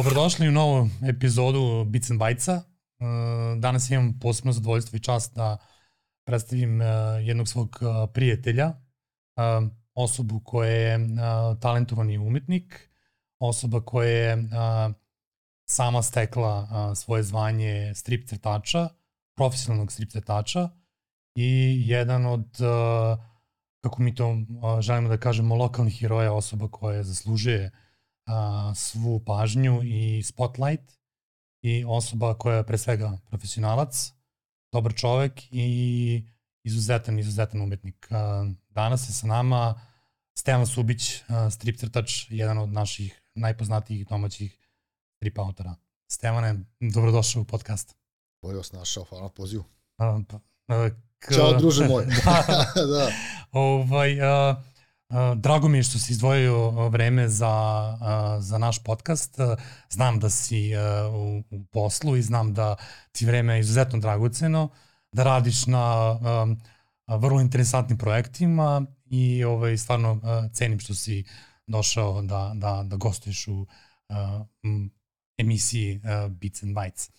Dobrodošli u novu epizodu Bits and Bytes-a. Uh, danas imam posebno zadovoljstvo i čast da predstavim uh, jednog svog uh, prijatelja, osobu koja je talentovani umetnik, osoba koja je sama stekla svoje zvanje strip crtača, profesionalnog strip crtača i jedan od, kako mi to želimo da kažemo, lokalnih heroja, osoba koja zaslužuje uh, a, svu pažnju i spotlight i osoba koja je pre svega profesionalac, dobar čovek i izuzetan, izuzetan umetnik. A, danas je sa nama Stevan Subić, a, strip crtač, jedan od naših najpoznatijih domaćih strip autora. Stevane, dobrodošao u podcast. Bolje vas našao, hvala na pozivu. A, pa, k... Ćao, druže moj. da, da. Ovaj, a, Drago mi je što si izdvojio vreme za, za naš podcast. Znam da si u, u poslu i znam da ti vreme je izuzetno dragoceno, da radiš na vrlo interesantnim projektima i ovaj, stvarno cenim što si došao da, da, da gostuješ u emisiji Beats and Bites.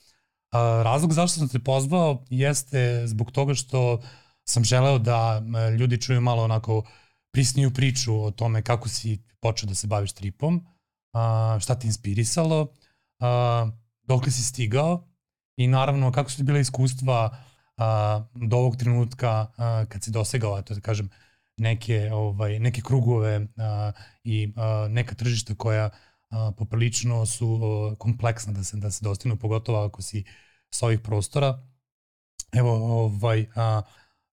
Razlog zašto sam te pozvao jeste zbog toga što sam želeo da ljudi čuju malo onako uh, prisniju priču o tome kako si počeo da se baviš tripom, a, šta te inspirisalo, a, dok si stigao i naravno kako su ti bila iskustva a, do ovog trenutka a, kad si dosegao, to da kažem, neke, ovaj, neke krugove a, i a, neka tržišta koja a, poprilično su a, kompleksna da se, da se dostignu, pogotovo ako si sa ovih prostora. Evo, ovaj, a,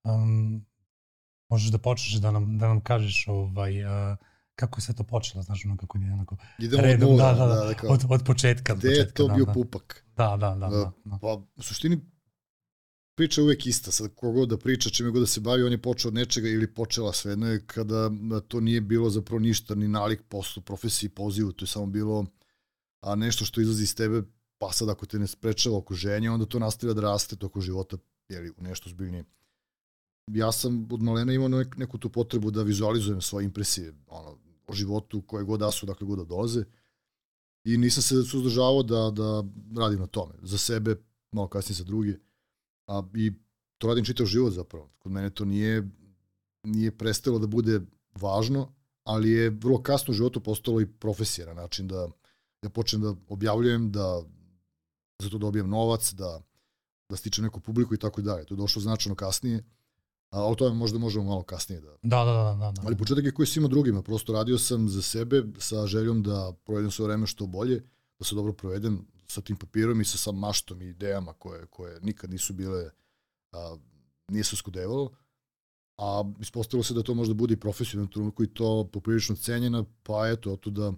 um, možeš da počneš da nam, da nam kažeš ovaj, uh, kako je sve to počelo, znaš, ono kako je onako Idemo redom, od nula, da, da, da, da od, od početka. Gde je to da, bio da. pupak? Da, da, da. da, da. Pa, u suštini, priča je uvek ista, sad kogod da priča, čime god da se bavi, on je počeo od nečega ili počela sve je kada to nije bilo zapravo ništa, ni nalik poslu, profesiji, pozivu, to je samo bilo a nešto što izlazi iz tebe, pa sad ako te ne sprečava okruženje, onda to nastavlja da raste toko života, jeli, u nešto zbiljnije ja sam od malena imao nek, neku tu potrebu da vizualizujem svoje impresije ono, o životu koje god da su, dakle god da dolaze. I nisam se suzdržavao da, da radim na tome. Za sebe, malo kasnije za druge. A, I to radim čitav život zapravo. Kod mene to nije, nije prestalo da bude važno, ali je vrlo kasno u životu postalo i profesija na način da ja počnem da objavljujem, da za to dobijem novac, da, da stičem neku publiku i tako dalje. To je došlo značajno kasnije A o tome možda možemo malo kasnije da... Da, da, da. da, da. Ali početak je koji svima drugima. Prosto radio sam za sebe sa željom da provedem svoje vreme što bolje, da se dobro provedem sa tim papirom i sa sam maštom i idejama koje, koje nikad nisu bile, a, nije se skudevalo. A ispostavilo se da to možda bude i profesionalno trenutku i to poprilično cenjena, pa eto, oto da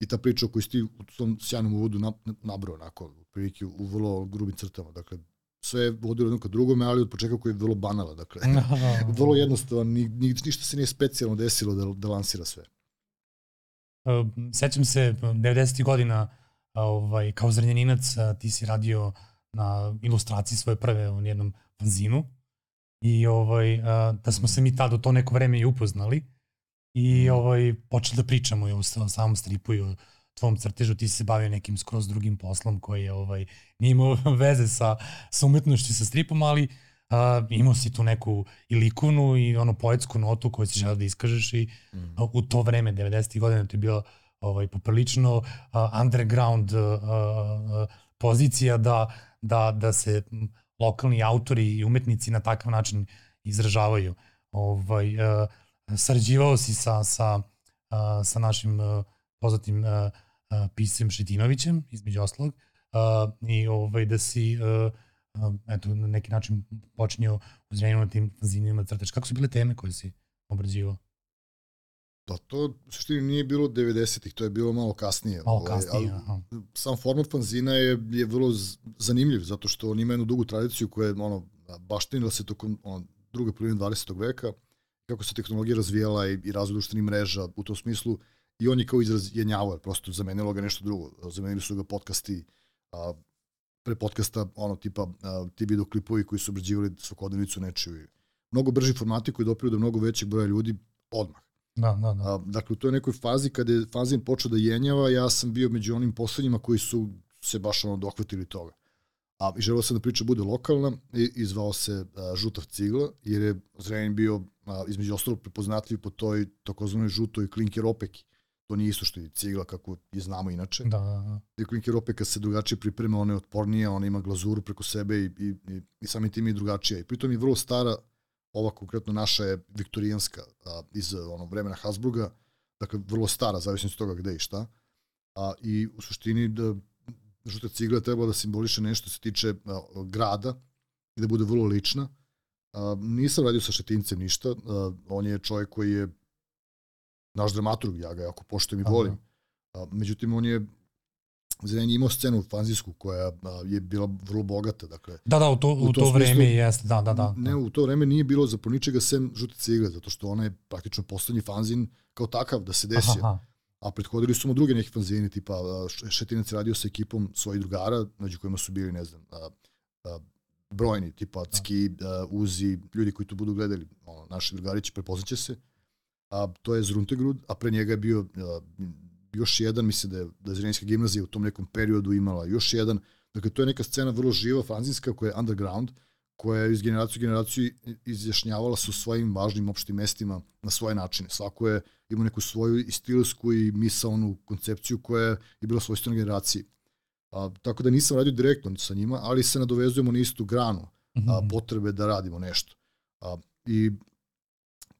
i ta priča koju si u tom sjajnom uvodu nabrao, onako, prilike u vrlo grubim crtama. Dakle, sve je vodilo jedno ka drugome, ali od početka koji je vrlo banala, dakle, vrlo jednostavan, ni, ni, ništa se nije specijalno desilo da, da lansira sve. Uh, sećam se 90. godina ovaj, kao zranjeninac ti si radio na ilustraciji svoje prve u jednom fanzinu i ovaj, da smo se mi tada u to neko vreme i upoznali i mhm. ovaj, počeli da pričamo i o samom stripu i o tvom crtežu, ti se bavio nekim skroz drugim poslom koji je ovaj, nije imao veze sa, sa umetnošću, sa stripom, ali uh, imao si tu neku i likovnu i ono poetsku notu koju si želeo da iskažeš i mm. u to vreme, 90. godina, to je bilo ovaj, poprilično uh, underground uh, uh, pozicija da, da, da se lokalni autori i umetnici na takav način izražavaju. Ovaj, uh, sarađivao si sa, sa, uh, sa našim uh, poznatim uh, uh, pisem Šetinovićem, između oslog, uh, i ovaj, da si uh, uh, eto, na neki način počinio uzrenju na tim fanzinima crtač. Kako su bile teme koje si obrađivao? Pa to u suštini nije bilo 90-ih, to je bilo malo kasnije. Malo ovaj, kasnije, ali, aha. Sam format fanzina je, je vrlo zanimljiv, zato što on ima jednu dugu tradiciju koja je ono, baštinila se tokom ono, druge polovine 20. veka, kako se tehnologija razvijala i, i razvoj društvenih mreža u tom smislu, i on je kao izraz jenjavo, prosto zamenilo ga nešto drugo. Zamenili su ga podcasti, a, pre podcasta, ono, tipa, a, ti video klipovi koji su obrađivali svakodnevnicu nečiju. Mnogo brži formati koji dopiru do mnogo većeg broja ljudi odmah. Da, da, da. A, dakle, u toj nekoj fazi kada je fanzin počeo da jenjava, ja sam bio među onim poslednjima koji su se baš ono dohvatili toga. A želeo sam da priča bude lokalna i, i zvao se a, Žutav cigla, jer je Zrenin bio a, između ostalog prepoznatljiv po toj takozvanoj žutoj klinker opeki. To nije isto što je cigla kako je znamo inače. Da, da, da. I klinker opeka se drugačije priprema, ona je otpornija, ona ima glazuru preko sebe i, i, i, i samim tim je drugačija. I pritom je vrlo stara, ova konkretno naša je viktorijanska a, iz ono, vremena Hasburga, dakle vrlo stara, zavisno od toga gde i šta. A, I u suštini da, žuta cigla treba da simboliše nešto se tiče a, grada i da bude vrlo lična. A, nisam radio sa Šetincem ništa, a, on je čovjek koji je naš dramaturg, ja ga jako poštujem i volim. A, međutim, on je je imao scenu fanzijsku koja a, je bila vrlo bogata, dakle. Da, da, u to, u, u to smislu, vreme jeste, da, da, da. Ne, u to vreme nije bilo za ničega sem žute cigle, zato što ona je praktično poslednji fanzin kao takav da se desio. Aha, aha. A prethodili su mu druge neki fanzini, tipa Šetinac radio sa ekipom svojih drugara, među kojima su bili, ne znam, a, a, brojni, tipa Cki, a, Uzi, ljudi koji tu budu gledali, ono, naši drugarići prepoznaće se. A, to je Zruntegrud, a pre njega je bio a, još jedan, mislim da je, da je gimnazija u tom nekom periodu imala još jedan, dakle to je neka scena vrlo živa, fanzinska, koja je underground, koja je iz generacije u generaciju izjašnjavala se u svojim važnim opštim mestima na svoje načine. Svako je imao neku svoju i stilsku i misalnu koncepciju koja je bila svojstvena generaciji. A, tako da nisam radio direktno sa njima, ali se nadovezujemo na istu granu a, mhm. potrebe da radimo nešto. A, I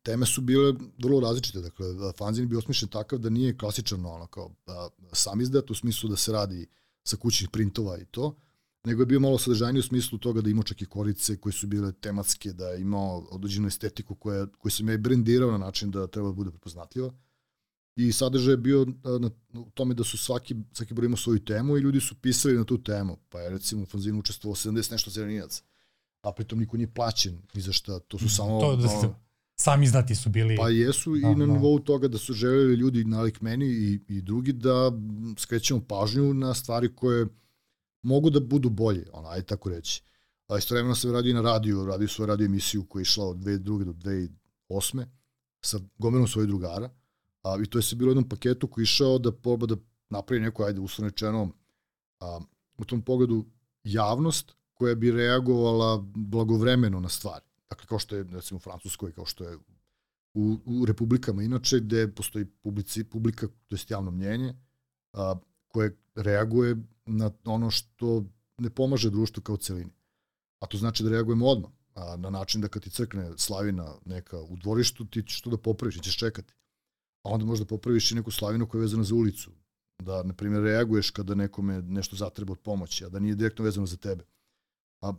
teme su bile vrlo različite. Dakle, fanzin bi osmišljen takav da nije klasičan ono, kao a, sam izdat u smislu da se radi sa kućnih printova i to, nego je bio malo sadržajniji u smislu toga da imao čak i korice koje su bile tematske, da je imao određenu estetiku koja, koju sam ja i brendirao na način da treba da bude prepoznatljiva. I sadržaj je bio na, u tome da su svaki, svaki broj imao svoju temu i ljudi su pisali na tu temu. Pa je recimo u fanzinu učestvovao 70 nešto zeleninaca. A pritom niko nije plaćen ni za šta. To su samo... To da se, sami izdati su bili... Pa jesu i na nivou toga da su želeli ljudi nalik meni i, i drugi da skrećemo pažnju na stvari koje mogu da budu bolje, ono, ajde tako reći. A istovremeno sam radio i na radiju, radio svoju radio emisiju koja je išla od 2002. do 2008. sa gomilom svojih drugara. A, I to je se bilo u jednom paketu koji je išao da proba da napravi neko, ajde, uslovno rečeno, a, u tom pogledu javnost koja bi reagovala blagovremeno na stvari. Dakle, kao što je, recimo, u Francuskoj, kao što je u, u republikama inače, gde postoji publici, publika, to je javno mnjenje, a, koje reaguje na ono što ne pomaže društvu kao celini. A to znači da reagujemo odmah, a, na način da kad ti crkne slavina neka u dvorištu, ti ćeš to da popraviš, ćeš čekati. A onda možda popraviš i neku slavinu koja je vezana za ulicu. Da, na primjer, reaguješ kada nekome nešto zatreba od pomoći, a da nije direktno vezano za tebe. A,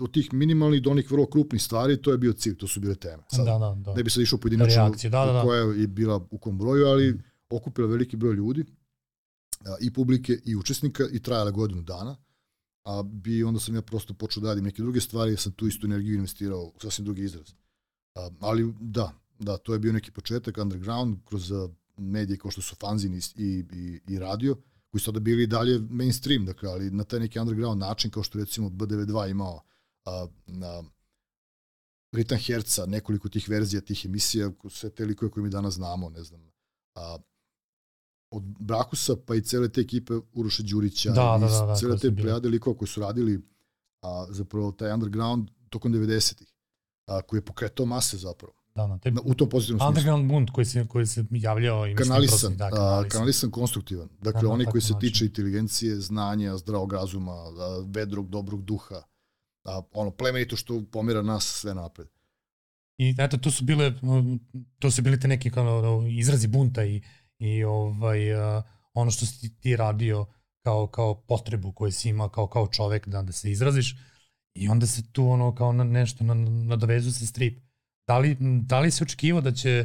od tih minimalnih do onih vrlo krupnih stvari, to je bio cilj, to su bile teme. Sad, da, da, da. Ne bi se išao pojedinačno Reakcije, da, da, da. koja je bila u kom broju, ali okupila veliki broj ljudi i publike i učesnika i trajala godinu dana, a bi onda sam ja prosto počeo da radim neke druge stvari, ja sam tu istu energiju investirao u sasvim drugi izraz. A, ali da, da, to je bio neki početak underground kroz medije kao što su fanzin i, i, i radio, koji su sada bili dalje mainstream, dakle, ali na taj neki underground način, kao što recimo B92 imao a, na Ritan Herca, nekoliko tih verzija tih emisija, sve te likove koje mi danas znamo, ne znam, a, od Brakusa pa i cele te ekipe Uroša Đurića da, da, da, da, cele te plejade likova koji su radili a, zapravo taj underground tokom 90-ih a, koji je pokretao mase zapravo. Da, da, te, u tom pozitivnom smislu. Underground bunt koji se, koji se javljao i kanalisan, da, kanalisan. A, kanalisan konstruktivan. Dakle, da, oni koji se tiče inteligencije, znanja, zdravog razuma, vedrog, dobrog duha, a, ono, plemenito što pomira nas sve napred. I eto, to su bile, to su bili te neki kao, izrazi bunta i i ovaj, ono što si ti radio kao, kao potrebu koju si imao kao, kao čovek da, da se izraziš i onda se tu ono kao na nešto na, nadovezu se strip. Da li, da li se očekivao da će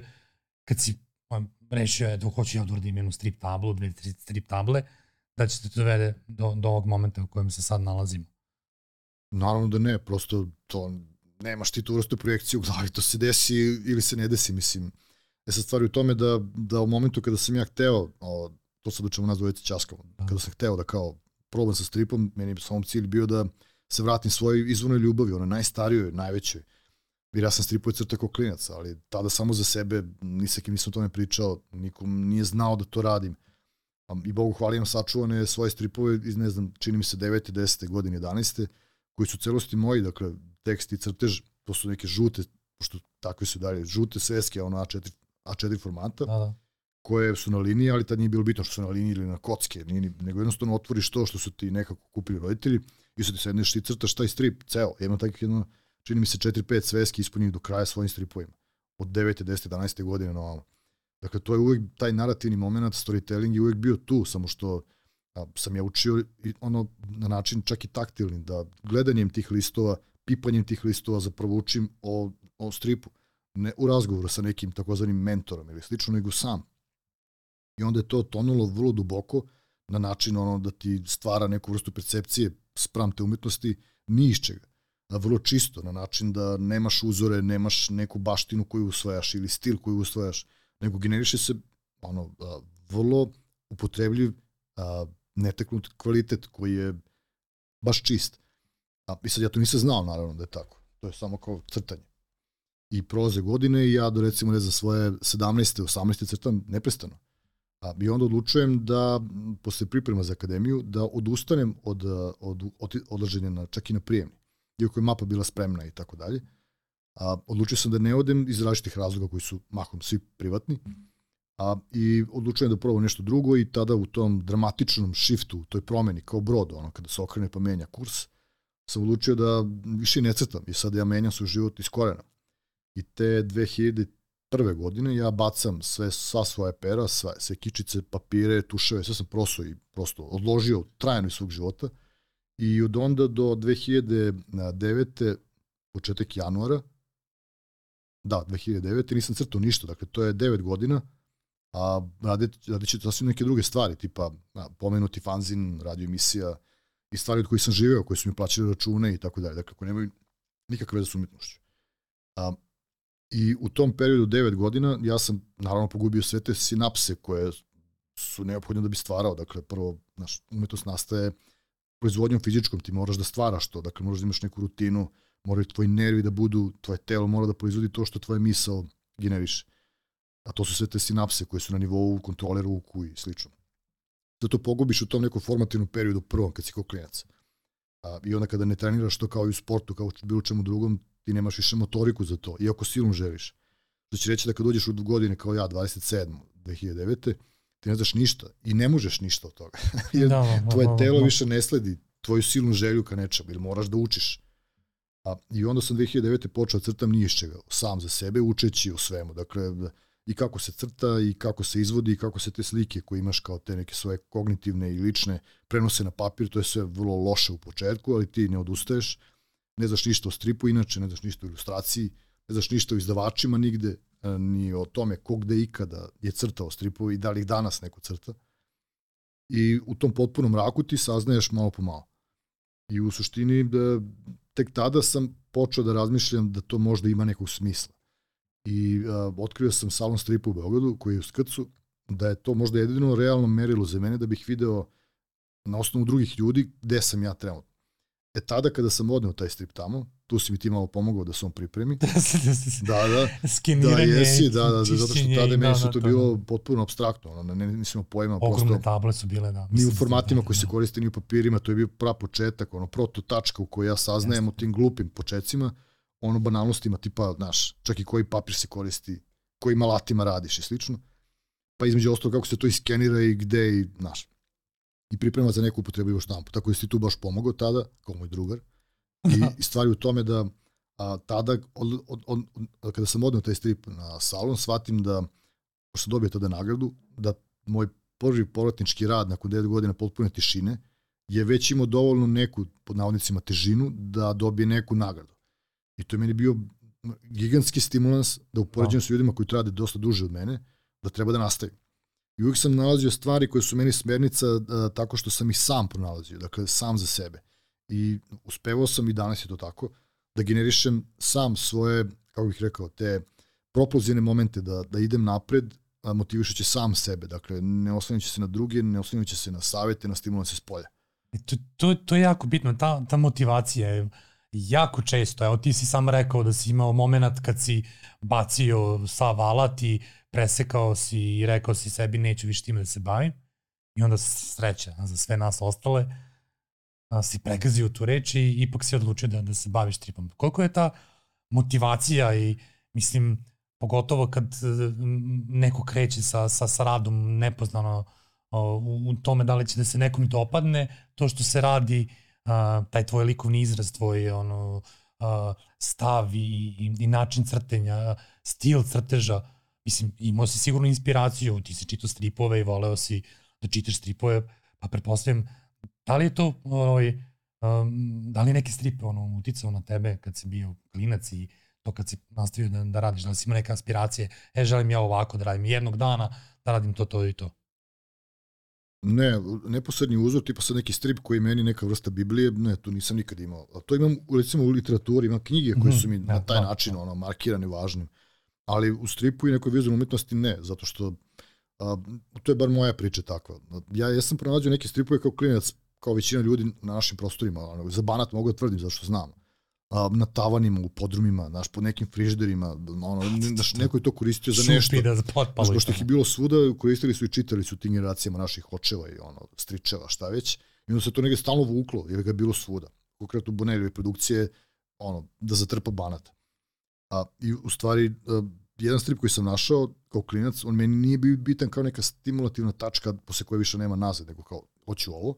kad si pa, rešio da hoću ja da uradim jednu strip tablu, dve, tri strip table, da će te dovede do, do ovog momenta u kojem se sad nalazimo? Naravno da ne, prosto to nemaš ti tu vrstu projekcije u glavi, to se desi ili se ne desi, mislim E sad stvari u tome da, da u momentu kada sam ja hteo, o, to sad učemo nas dvojice časkamo, da. kada sam hteo da kao problem sa stripom, meni je samom cilj bio da se vratim svojoj izvornoj ljubavi, ono najstarijoj, najvećoj. jer ja sam stripao crta kao klinac, ali tada samo za sebe, ni sa kim nisam o tome pričao, nikom nije znao da to radim. I Bogu hvala imam sačuvane svoje stripove iz, ne znam, čini mi se 9. 10. godine, 11. koji su celosti moji, dakle, tekst i crtež, to su neke žute, pošto takve su dalje, žute sveske, ono A4, A4 formata, da, da. koje su na liniji, ali tad nije bilo bitno što su na liniji ili na kocke, nije, nego jednostavno otvoriš to što su ti nekako kupili roditelji i sad ti sedneš i crtaš taj strip, ceo. Ja imam takvih jedno, čini mi se 4-5 sveski ispunjenih do kraja svojim stripovima. Od 9. 10. 11. godine na ovamo. Dakle, to je uvek taj narativni moment, storytelling je uvek bio tu, samo što sam ja učio i ono na način čak i taktilni, da gledanjem tih listova, pipanjem tih listova zapravo učim o, o stripu. Ne u razgovoru sa nekim takozvanim mentorom ili slično, nego sam. I onda je to tonulo vrlo duboko na način ono da ti stvara neku vrstu percepcije spram te umetnosti ni iz čega. A vrlo čisto, na način da nemaš uzore, nemaš neku baštinu koju usvajaš ili stil koji usvajaš, nego generiše se ono, a, vrlo upotrebljiv a, neteknut kvalitet koji je baš čist. A, I sad ja to nisam znao naravno da je tako. To je samo kao crtanje. I prolaze godine i ja do recimo ne znam svoje 17. 18. crtam neprestano. A, I onda odlučujem da, posle priprema za akademiju, da odustanem od, od, od odlaženja na, čak i na prijemni. Iako je mapa bila spremna i tako dalje. A, odlučio sam da ne odem iz različitih razloga koji su mahom svi privatni. A, I odlučujem da probam nešto drugo i tada u tom dramatičnom shiftu, toj promeni kao brod, ono kada se okrene pa menja kurs, sam odlučio da više ne crtam i sad ja menjam svoj život iz korena. I te 2000 prve godine ja bacam sve, sva svoje pera, sve, sve kičice, papire, tuševe, sve sam prosto i prosto odložio trajno iz svog života i od onda do 2009. početak januara, da, 2009. nisam crtao ništa, dakle to je 9 godina, a radit, radit ćete sasvim neke druge stvari, tipa a, pomenuti fanzin, radio emisija i stvari od kojih sam živeo, koji su mi plaćali račune i tako dalje, dakle koje nemaju nikakve veze s umetnošću. A, I u tom periodu 9 godina ja sam naravno pogubio sve te sinapse koje su neophodne da bi stvarao. Dakle, prvo, naš, umetnost nastaje proizvodnjom fizičkom, ti moraš da stvaraš to, dakle moraš da imaš neku rutinu, moraju tvoji nervi da budu, tvoje telo mora da proizvodi to što tvoje misao generiše. A to su sve te sinapse koje su na nivou kontrole ruku i slično. Zato pogubiš u tom nekom formativnom periodu prvom kad si kao klinac. A, I onda kada ne treniraš to kao i u sportu, kao u bilo čemu drugom, ti nemaš više motoriku za to, iako silom želiš. Što će reći da kad dođeš u godine kao ja, 27. 2009. ti ne znaš ništa i ne možeš ništa od toga. Jer da, da, tvoje da, telo da. više ne sledi tvoju silnu želju ka nečemu, jer moraš da učiš. A, I onda sam 2009. počeo da crtam ni iz čega, sam za sebe, učeći o svemu. Dakle, i kako se crta, i kako se izvodi, i kako se te slike koje imaš kao te neke svoje kognitivne i lične prenose na papir, to je sve vrlo loše u početku, ali ti ne odustaješ ne znaš ništa o stripu, inače ne znaš ništa o ilustraciji, ne znaš ništa o izdavačima nigde, e, ni o tome kog da ikada je crtao stripovi i da li ih danas neko crta. I u tom potpunom mraku ti saznaješ malo po malo. I u suštini da, tek tada sam počeo da razmišljam da to možda ima nekog smisla. I uh, otkrio sam salon stripa u Beogradu koji je u Skrcu, da je to možda jedino realno merilo za mene da bih video na osnovu drugih ljudi gde sam ja trenutno. E tada kada sam odneo taj strip tamo, tu si mi ti malo pomogao da se on pripremi. da, da. Skeniranje, da, jesi, da, da, da, zato što tada meni su to bilo potpuno abstraktno, ono, ne, nisam imao pojma. Ogromne prosto, table su bile, da. Ni u formatima da, koji se koriste, ni u papirima, to je bio prav početak, ono, proto tačka u kojoj ja saznajem o tim glupim početcima, ono banalnostima, tipa, znaš, čak i koji papir se koristi, kojim alatima radiš i slično. Pa između ostalo kako se to iskenira i gde i, znaš, i priprema za neku upotrebljivu štampu. Tako da si tu baš pomogao tada, kao moj drugar. I, i stvari u tome da a, tada, od, od, od, od, kada sam odneo taj strip na salon, shvatim da, pošto dobio tada nagradu, da moj prvi povratnički rad nakon 9 godina potpune tišine je već imao dovoljno neku, pod navodnicima, težinu da dobije neku nagradu. I to je meni bio gigantski stimulans da upoređujem sa ljudima koji trade dosta duže od mene, da treba da nastavim. I uvijek sam nalazio stvari koje su meni smernica a, tako što sam ih sam pronalazio, dakle sam za sebe. I uspevao sam i danas je to tako, da generišem sam svoje, kako bih rekao, te propulzivne momente da, da idem napred, motivišući sam sebe. Dakle, ne oslanjući se na druge, ne oslanjući se na savete, na stimulanse s polja. E, to, to, to je jako bitno, ta, ta motivacija je jako često, evo ti si sam rekao da si imao moment kad si bacio sav alat i presekao si i rekao si sebi neću više time da se bavim i onda sreća za sve nas ostale a, si pregazio tu reč i ipak si odlučio da, da se baviš tripom. Koliko je ta motivacija i mislim pogotovo kad e, neko kreće sa, sa, sa radom nepoznano u, u tome da li će da se nekom dopadne to što se radi a, taj tvoj likovni izraz, tvoj ono, a, stav i, i, i način crtenja, stil crteža, mislim, imao si sigurno inspiraciju, ti si čitao stripove i voleo si da čitaš stripove, pa pretpostavljam, da li je to, ovaj, um, da li je neki strip ono, uticao na tebe kad si bio klinac i to kad si nastavio da, da radiš, da li si imao neke aspiracije, e, želim ja ovako da radim, jednog dana da radim to, to i to. Ne, neposredni uzor, tipa sad neki strip koji je meni neka vrsta Biblije, ne, to nisam nikad imao. A to imam, recimo, u literaturi, imam knjige koje mhm, su mi mm, na taj da, način ono, markirane važnim. Ali u stripu i nekoj vizualnoj umetnosti ne, zato što a, to je bar moja priča takva. Ja jesam pronađao neke stripove kao klinac, kao većina ljudi na našim prostorima, ono, za banat mogu da tvrdim, zašto znam a, na tavanima, u podrumima, znaš, po nekim frižderima, ono, znaš, neko je to koristio za nešto. da potpalo. Znaš, pošto ih je bilo svuda, koristili su i čitali su tim generacijama naših očeva i ono, stričeva, šta već. I onda se to negde stalno vuklo, jer ga je bilo svuda. Konkretno Bonellive produkcije, ono, da zatrpa banat. A, I u stvari, a, jedan strip koji sam našao kao klinac, on meni nije bio bitan kao neka stimulativna tačka posle koje više nema nazad, nego kao, hoću ovo.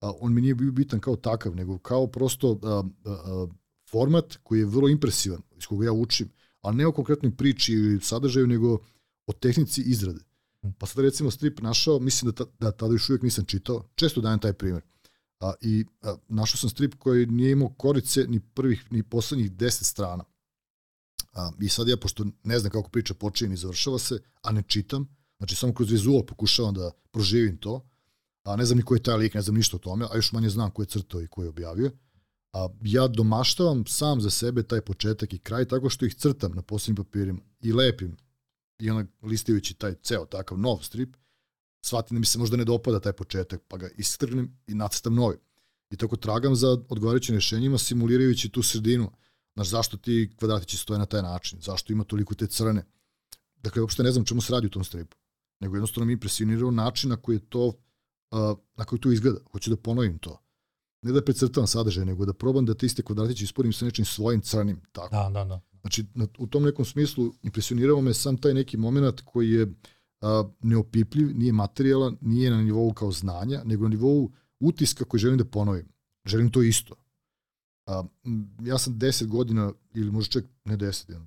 A, on mi nije bio bitan kao takav, nego kao prosto a, a, a, format koji je vrlo impresivan, iz koga ja učim, a ne o konkretnoj priči ili sadržaju, nego o tehnici izrade. Pa sad recimo strip našao, mislim da, ta, da tada još uvijek nisam čitao, često dajem taj primjer. A, I a, našao sam strip koji nije imao korice ni prvih, ni poslednjih 10 strana. A, I sad ja, pošto ne znam kako priča počinje ni završava se, a ne čitam, znači samo kroz vizual pokušavam da proživim to, a ne znam ni ko je taj lik, ne znam ništa o tome, a još manje znam ko je crtao i ko je objavio. A ja domaštavam sam za sebe taj početak i kraj tako što ih crtam na posebnim papirima i lepim i onak listajući taj ceo takav nov strip, shvatim da mi se možda ne dopada taj početak, pa ga istrgnem i nacrtam novi. I tako tragam za odgovarajućim rešenjima simulirajući tu sredinu. Znaš, zašto ti kvadratići stoje na taj način? Zašto ima toliko te crne? Dakle, uopšte ne znam čemu se radi u tom stripu. Nego jednostavno mi impresionirao način na koji je to, uh, na koji to izgleda. Hoću da ponovim to ne da precrtavam sadržaj, nego da probam da te iste kvadratiće isporim sa nečim svojim crnim. Tako. Da, da, da. Znači, na, u tom nekom smislu impresionirao me sam taj neki moment koji je a, neopipljiv, nije materijalan, nije na nivou kao znanja, nego na nivou utiska koji želim da ponovim. Želim to isto. A, ja sam 10 godina, ili možda čak ne 10,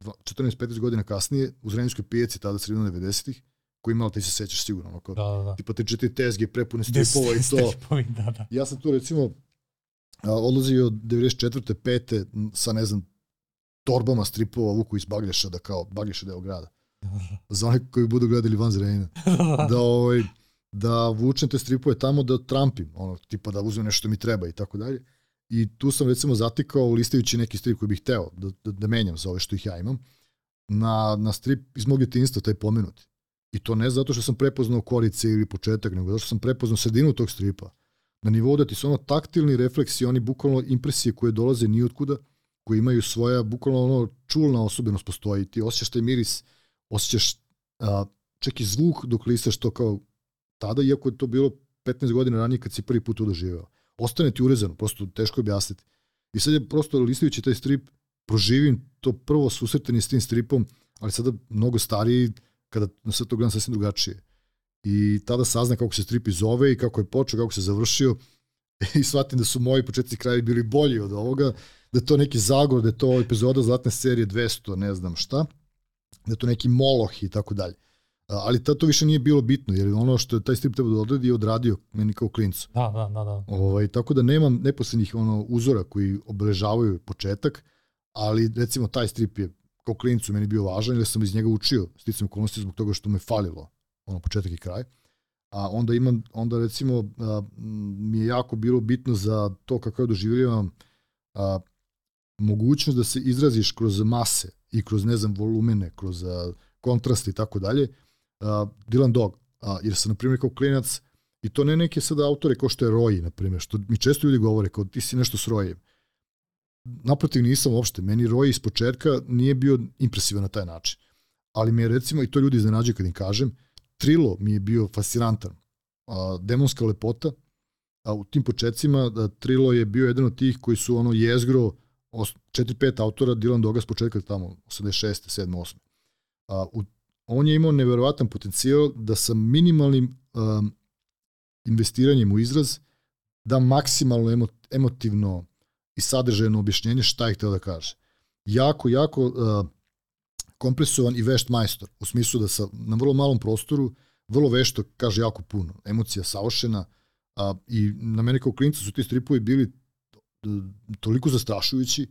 14-15 godina kasnije, u Zrenjskoj pijaci, tada sredinom 90-ih, koji imala, ti se sećaš sigurno, ono kao, da, da, da. tipa te četiri tezge prepune stripova i to. Stripovi, da, da. Ja sam tu recimo odlazio 94. 5. sa, ne znam, torbama stripova vuku iz Baglješa, da kao, Baglješa deo grada. Za one koji budu gledali van Zrenjina. da, ovaj, da vučem te stripove tamo da trampim, ono, tipa da uzmem nešto mi treba i tako dalje. I tu sam recimo zatikao listajući neki strip koji bih hteo da, da, da menjam za ove što ih ja imam, na, na strip iz mog djetinjstva, taj pomenuti. I to ne zato što sam prepoznao korice ili početak, nego zato što sam prepoznao sredinu tog stripa. Na nivou da ti su ono taktilni refleksi, oni bukvalno impresije koje dolaze nijotkuda, koji imaju svoja, bukvalno ono čulna osobenost postoji. Ti osjećaš taj miris, osjećaš a, čak i zvuk dok listaš to kao tada, iako je to bilo 15 godina ranije kad si prvi put to doživeo. Ostane ti urezano, prosto teško objasniti. I sad je prosto listajući taj strip, proživim to prvo susretanje s tim stripom, ali sada mnogo stariji, kada na sve to gledam sasvim drugačije. I tada saznam kako se strip zove i kako je počeo, kako se završio i shvatim da su moji početci krajevi bili bolji od ovoga, da je to neki zagor, da je to epizoda zlatne serije 200, ne znam šta, da je to neki moloh i tako dalje. Ali ta, to više nije bilo bitno, jer ono što je taj strip treba da odredi je odradio meni kao klincu. Da, da, da. da. Ovaj, tako da nemam neposlednjih ono, uzora koji obeležavaju početak, ali recimo taj strip je kao klincu meni bio važan jer sam iz njega učio sticam okolnosti zbog toga što me falilo ono početak i kraj. A onda imam, onda recimo a, mi je jako bilo bitno za to kako ja doživljavam a, mogućnost da se izraziš kroz mase i kroz ne znam volumene, kroz a, kontrast i tako dalje. Dylan Dog, a, jer sam na primjer kao klinac i to ne neke sada autore kao što je Roy, na primjer, što mi često ljudi govore kao ti si nešto s Royem naprotiv nisam uopšte. Meni Roy iz početka nije bio impresivan na taj način. Ali mi je recimo, i to ljudi iznenađaju kad im kažem, Trilo mi je bio fascinantan. A, demonska lepota, a u tim početcima da Trilo je bio jedan od tih koji su ono jezgro 4-5 autora Dylan Doga s početka tamo 86. 7. 8. A, u, on je imao neverovatan potencijal da sa minimalnim um, investiranjem u izraz da maksimalno emo, emotivno i sadržajno objašnjenje šta je hteo da kaže. Jako, jako uh, kompresovan i vešt majstor, u smislu da sa, na vrlo malom prostoru vrlo vešto kaže jako puno. Emocija saošena a, i na mene kao klinca su ti stripovi bili toliko zastrašujući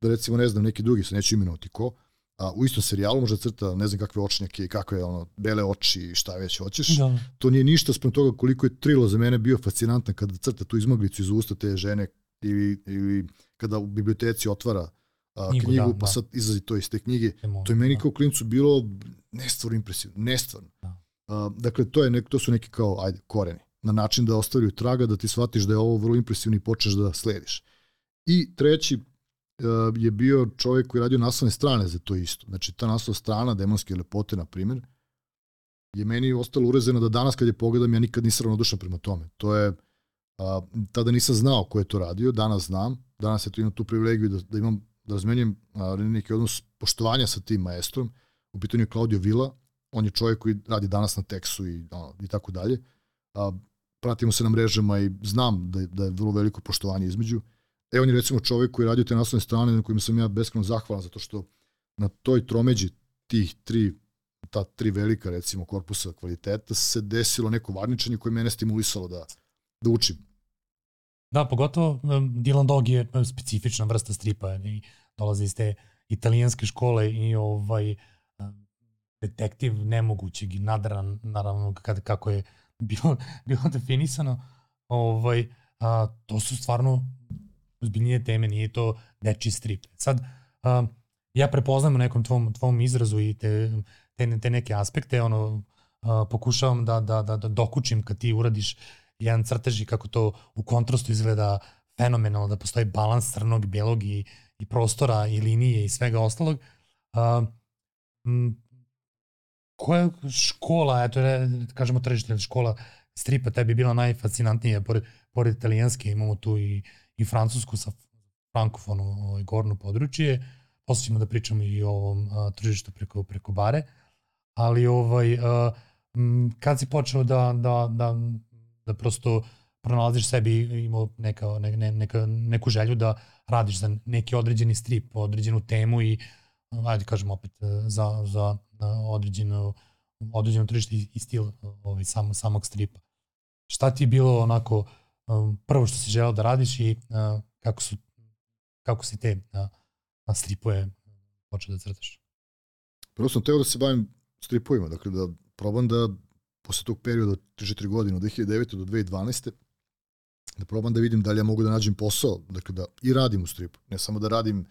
da recimo ne znam neki drugi, se neću imenovati ko, a u istom serijalu može crta ne znam kakve očnjake i kakve ono, bele oči i šta već hoćeš. Da. To nije ništa sprem toga koliko je Trilo za mene bio fascinantan kada crta tu izmaglicu iz usta te žene ili, ili kada u biblioteci otvara a, knjigu, knjigu da, pa da. sad izlazi to iz te knjige. Emo, to je meni da. kao klincu bilo nestvarno impresivno, nestvarno. Da. A, dakle, to, je nek, to su neki kao, ajde, koreni. Na način da ostavljaju traga, da ti shvatiš da je ovo vrlo impresivno i počneš da slediš. I treći je bio čovjek koji je radio naslovne strane za to isto. Znači, ta naslovna strana Demonske lepote, na primjer, je meni ostalo urezeno da danas kad je pogledam, ja nikad nisam ravnodušan prema tome. To je, a, tada nisam znao ko je to radio, danas znam, danas je to imam tu privilegiju da, da imam, da razmenjem neki odnos poštovanja sa tim maestrom. U pitanju je Claudio Villa, on je čovjek koji radi danas na tekstu i, ono, i tako dalje. A, pratimo se na mrežama i znam da, da je vrlo veliko poštovanje između. Evo on je recimo čovjek koji je radio te naslovne strane na kojima sam ja beskreno zahvalan zato što na toj tromeđi tih tri ta tri velika recimo korpusa kvaliteta se desilo neko varničenje koje mene stimulisalo da, da učim. Da, pogotovo Dylan Dog je specifična vrsta stripa i dolazi iz te italijanske škole i ovaj detektiv nemogućeg i nadran, naravno kad, kako je bilo, bilo definisano, ovaj, a, to su stvarno ozbiljnije teme, nije to deči strip. Sad, uh, ja prepoznam u nekom tvom, tvom izrazu i te, te, te neke aspekte, ono, uh, pokušavam da, da, da, da dokučim kad ti uradiš jedan crtež i kako to u kontrastu izgleda fenomenalno, da postoji balans crnog, belog i, i prostora i linije i svega ostalog. Uh, m, koja škola, eto, kažemo tržište škola stripa tebi bila najfascinantnija, pored, pored italijanske imamo tu i i Francusku sa frankofonu ovaj, gorno područje. Posle ćemo da pričamo i o ovom a, tržištu preko, preko bare. Ali ovaj, a, m, kad si počeo da, da, da, da prosto pronalaziš sebi imao neka, ne, ne, neka, neku želju da radiš za neki određeni strip, određenu temu i ajde kažem opet za, za određeno, određeno tržište i stil ovaj, samog, samog stripa. Šta ti je bilo onako um, prvo što si želeo da radiš i kako, su, kako si te uh, stripove počeo da crtaš? Prvo sam teo da se bavim stripovima, dakle da probam da posle tog perioda 3-4 godine, od 2009. do 2012. da probam da vidim da li ja mogu da nađem posao, dakle da i radim u stripu, ne samo da radim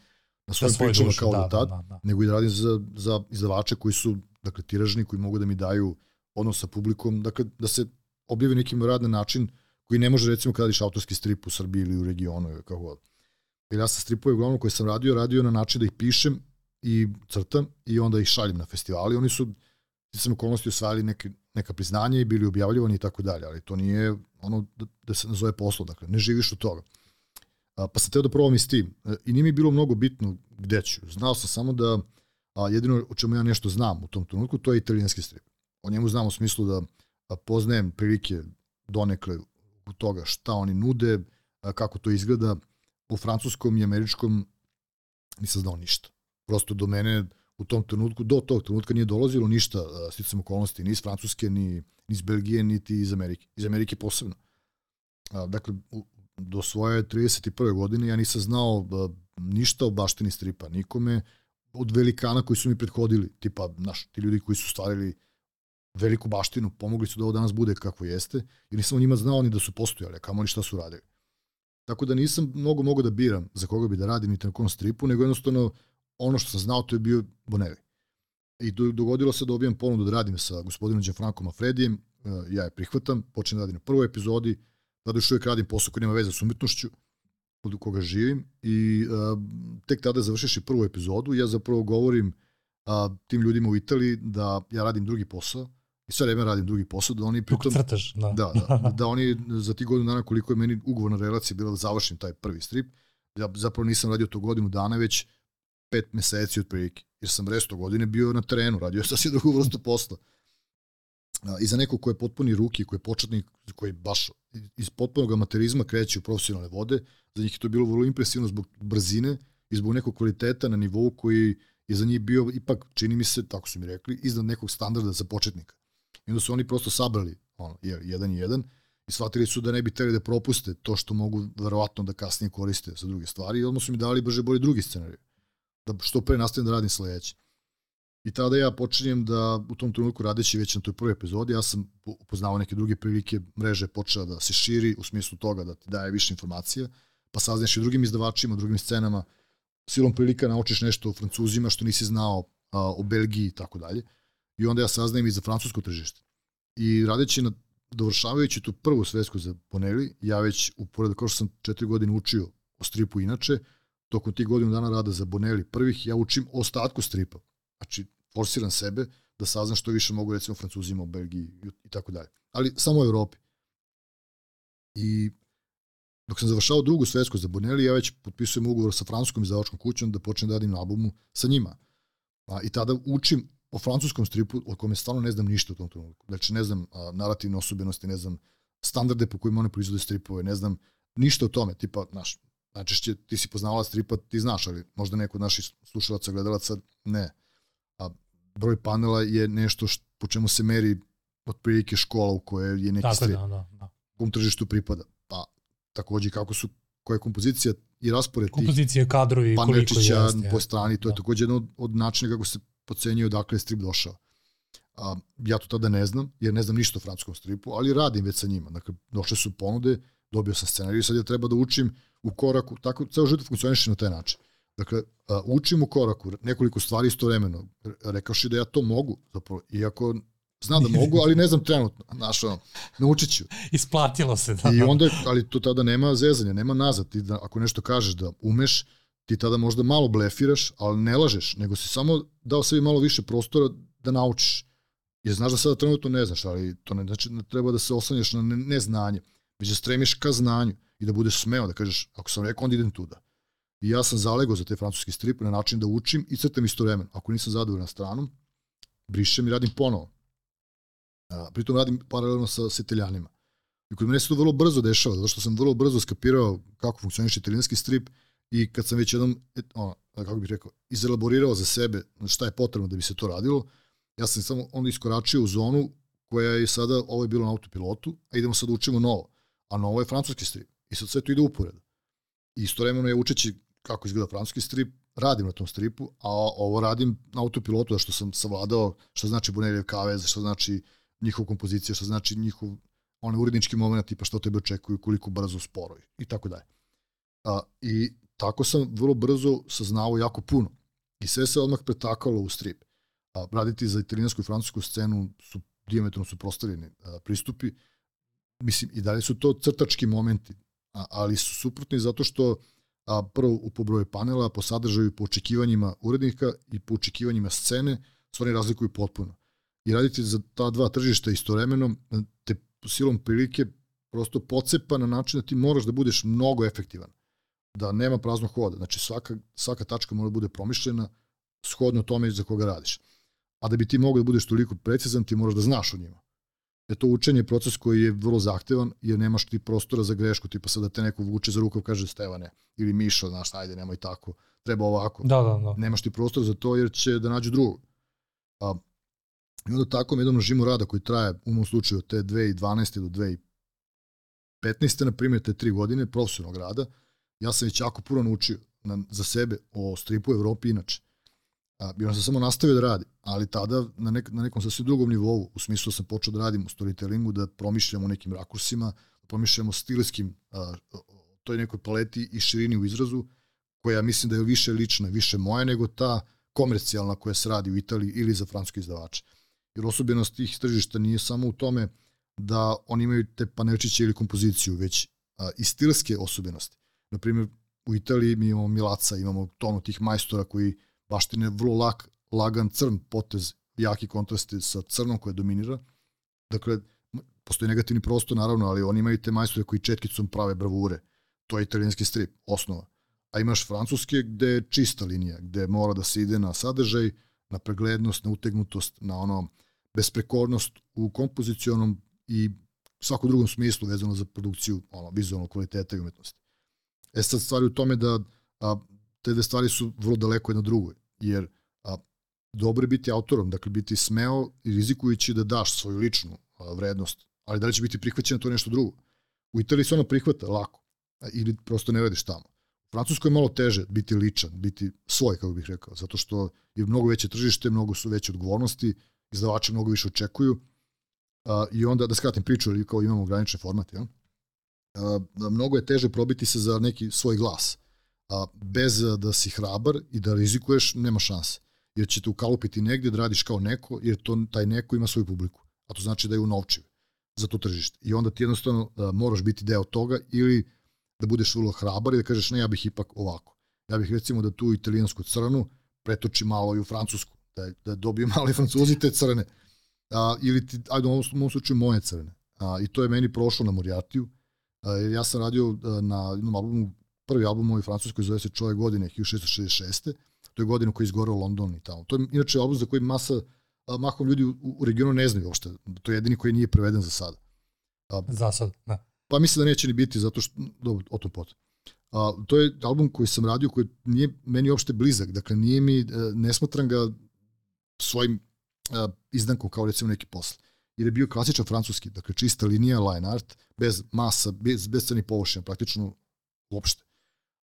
na svojim da pričama kao da, do tad, da, da, da. nego i da radim za, za izdavače koji su dakle, tiražni, koji mogu da mi daju odnos sa publikom, dakle da se objavi nekim rad na način koji ne može recimo kada radiš autorski strip u Srbiji ili u regionu ili kako god. Jer ja sam stripove uglavnom koje sam radio, radio na način da ih pišem i crtam i onda ih šaljem na festivali. Oni su sam okolnosti osvajali neke, neka priznanja i bili objavljivani i tako dalje, ali to nije ono da, da se nazove poslo, dakle, ne živiš od toga. A, pa sam teo da probam i s tim. E, I nije mi bilo mnogo bitno gde ću. Znao sam samo da a, jedino o čemu ja nešto znam u tom trenutku, to je italijanski strip. O njemu znam u smislu da a, poznajem prilike donekle toga šta oni nude, kako to izgleda. U francuskom i američkom nisam znao ništa. Prosto do mene u tom trenutku, do tog trenutka nije dolazilo ništa sticam okolnosti, ni iz Francuske, ni, ni iz Belgije, niti iz Amerike. Iz Amerike posebno. Dakle, do svoje 31. godine ja nisam znao ništa o baštini stripa, nikome od velikana koji su mi prethodili, tipa, naš, ti ljudi koji su stvarili veliku baštinu, pomogli su da ovo danas bude kako jeste, jer nisam o njima znao ni da su postojali, a kamo ni šta su radili. Tako da nisam mnogo mogo da biram za koga bi da radim niti na kom stripu, nego jednostavno ono što sam znao to je bio Bonelli. I dogodilo se da dobijem ponudu da radim sa gospodinom Gianfranco Mafredijem, e, ja je prihvatam, počnem da radim na prvoj epizodi, tada još uvijek radim posao koji nema veze s umetnošću, od koga živim i a, tek tada završiš i prvu epizodu. Ja zapravo govorim a, tim ljudima u Italiji da ja radim drugi posao i sve vreme radim drugi posao, da oni pritom... crtaš, da. Da, da, da oni za ti godinu dana koliko je meni ugovorna relacija bila da završim taj prvi strip, ja zapravo nisam radio to godinu dana, već pet meseci otprilike, jer sam resto godine bio na terenu, radio sam sasvim drugu vrstu posla. I za neko ko je potpuni ruki, ko je početnik, koji baš iz potpunog amaterizma kreće u profesionalne vode, za njih je to bilo vrlo impresivno zbog brzine i zbog nekog kvaliteta na nivou koji je za njih bio ipak, čini mi se, tako su mi rekli, iznad nekog standarda za početnika. I onda su oni prosto sabrali ono, jedan i jedan i shvatili su da ne bi teli da propuste to što mogu verovatno da kasnije koriste za druge stvari i odmah su mi dali brže bolje drugi scenarij. Da što pre nastavim da radim sledeće. I tada ja počinjem da u tom trenutku radeći već na toj prvoj epizodi, ja sam upoznao neke druge prilike, mreže je počela da se širi u smislu toga da ti daje više informacija, pa saznaš i drugim izdavačima, drugim scenama, silom prilika naučiš nešto o Francuzima što nisi znao a, o Belgiji i tako dalje. I onda ja saznajem i za francusko tržište. I radeći na dovršavajući tu prvu svetsku za Bonelli, ja već, upored kao što sam četiri godine učio o stripu inače, tokom tih godinu dana rada za Bonelli prvih, ja učim ostatku stripa. Znači, forsiram sebe da saznam što više mogu recimo Francuzima u Belgiji i tako dalje. Ali samo u Evropi. I dok sam završao drugu svetsku za Bonelli, ja već potpisujem ugovor sa francuskom izdavačkom kućom da počnem da radim na albumu sa njima. A, I tada učim o francuskom stripu o kome stvarno ne znam ništa u tom trenutku. Znači ne znam a, narativne osobenosti, ne znam standarde po kojima one proizvode stripove, ne znam ništa o tome, tipa, znaš, najčešće ti si poznavala stripa, ti znaš, ali možda neko od naših slušalaca, gledalaca, ne. A broj panela je nešto što, po čemu se meri otprilike škola u kojoj je neki Tako strip. Da, da, da. Kom tržištu pripada. Pa takođe kako su koja je kompozicija i raspored kompozicije tih kadrovi koliko jeste po strani to da. je takođe jedno od, od načina kako se pocenjuje odakle je strip došao. A, ja to tada ne znam, jer ne znam ništa o francuskom stripu, ali radim već sa njima. Dakle, došle su ponude, dobio sam scenariju, sad ja treba da učim u koraku, tako ceo život funkcioniše na taj način. Dakle, učim u koraku nekoliko stvari istovremeno. Rekao si da ja to mogu, zapravo, iako Znam da mogu, ali ne znam trenutno. Znaš, ono, naučit ću. Isplatilo se. Da. I onda, ali to tada nema zezanja, nema nazad. Ti da, ako nešto kažeš da umeš, ti tada možda malo blefiraš, ali ne lažeš, nego si samo dao sebi malo više prostora da naučiš. Jer znaš da sada trenutno ne znaš, ali to ne znači da treba da se oslanjaš na neznanje, već da stremiš ka znanju i da budeš smeo, da kažeš, ako sam rekao, onda idem tuda. I ja sam zalego za te francuski strip na način da učim i crtam istovremeno. Ako nisam zadovoljan stranom, brišem i radim ponovo. A, pritom radim paralelno sa, sa italijanima. I kod mene se to vrlo brzo dešava, zato što sam vrlo brzo skapirao kako funkcioniše italijanski strip i kad sam već jednom, ono, kako bih rekao, izelaborirao za sebe šta je potrebno da bi se to radilo, ja sam samo onda iskoračio u zonu koja je sada, ovo je bilo na autopilotu, a idemo sad da učimo novo. A novo je francuski strip. I sad sve to ide uporedo. I istovremeno je učeći kako izgleda francuski strip, radim na tom stripu, a ovo radim na autopilotu, da što sam savladao šta znači Boneljev kavez, šta znači njihov kompozicija, šta znači njihov onaj urednički moment, tipa što tebe očekuju, koliko brzo sporo i tako dalje. A, I tako sam vrlo brzo saznao jako puno. I sve se odmah pretakalo u strip. A, raditi za italijansku i francusku scenu su diametrom suprostavljeni pristupi. Mislim, i dalje su to crtački momenti, a, ali su suprotni zato što a, prvo u pobroju panela, po sadržaju, po očekivanjima urednika i po očekivanjima scene, su oni razlikuju potpuno i raditi za ta dva tržišta istovremeno te silom prilike prosto pocepa na način da ti moraš da budeš mnogo efektivan, da nema praznog hoda. Znači svaka, svaka tačka mora da bude promišljena shodno tome za koga radiš. A da bi ti mogao da budeš toliko precizan, ti moraš da znaš o njima. E to učenje je proces koji je vrlo zahtevan, jer nemaš ti prostora za grešku, tipa sad da te neko vuče za rukav, kaže Stevane, ili Mišo, znaš, ajde, nemoj tako, treba ovako. Da, da, da. Nemaš ti prostor za to jer će da nađu drugog. A, I onda tako jednom režimu rada koji traje u mom slučaju te 2012. do 2015. na primjer te tri godine profesionalnog rada, ja sam već jako puno naučio na, za sebe o stripu u Evropi inače. A, I onda sam samo nastavio da radi, ali tada na, nek, na nekom sasvim drugom nivou, u smislu da sam počeo da radim u storytellingu, da promišljam o nekim rakursima, da promišljam o stilskim, toj nekoj paleti i širini u izrazu, koja mislim da je više lična, više moja nego ta komercijalna koja se radi u Italiji ili za francuske izdavače. Jer osobenost tih tržišta nije samo u tome da oni imaju te panelčiće ili kompoziciju, već a, i stilske osobenosti. Na primjer, u Italiji mi imamo Milaca, imamo tonu tih majstora koji baštine vrlo lak, lagan crn potez, jaki kontrasti sa crnom koja dominira. Dakle, postoji negativni prostor naravno, ali oni imaju te majstore koji četkicom prave bravure. To je italijanski strip, osnova. A imaš francuske gde je čista linija, gde mora da se ide na sadržaj, na preglednost, na utegnutost, na ono besprekornost u kompozicionom i svakom drugom smislu vezano za produkciju ono, vizualnog kvaliteta i umetnosti. E sad stvari u tome da a, te dve stvari su vrlo daleko jedna drugoj, jer a, dobro je biti autorom, dakle biti smeo i rizikujući da daš svoju ličnu a, vrednost, ali da li će biti prihvaćeno to nešto drugo. U Italiji se ono prihvata lako, a, ili prosto ne radiš tamo. U Francuskoj je malo teže biti ličan, biti svoj, kako bih rekao, zato što je mnogo veće tržište, mnogo su veće odgovornosti, izdavači mnogo više očekuju, a, i onda, da skratim priču, ali kao imamo ograničen format, ja? a, mnogo je teže probiti se za neki svoj glas. A, bez da si hrabar i da rizikuješ, nema šanse. Jer će te ukalupiti negde da radiš kao neko, jer to, taj neko ima svoju publiku. A to znači da je unovčiv za to tržište. I onda ti jednostavno a, moraš biti deo toga ili da budeš vrlo hrabar i da kažeš ne, ja bih ipak ovako. Ja bih recimo da tu italijansku crnu pretoči malo i u francusku, da, da dobiju mali francuzi te crne. A, ili ti, ajde u ovom, u ovom slučaju moje crne. A, I to je meni prošlo na Morijatiju. Uh, ja sam radio na jednom albumu, prvi album moj francuskoj zove se Čovjek godine, 1666. To je godina koja je izgorao London i tamo. To je inače album za koji masa, mahom ljudi u, u regionu ne znaju uopšte. To je jedini koji nije preveden za sada. A, za sad, da. Pa mislim da neće ni biti, zato što, dobro, o tom potom. A, to je album koji sam radio, koji nije meni uopšte blizak, dakle nije mi, e, ne smatram ga svojim a, izdankom kao recimo neki posle jer je bio klasičan francuski, dakle čista linija, line art, bez masa, bez, bez crnih površina, praktično uopšte.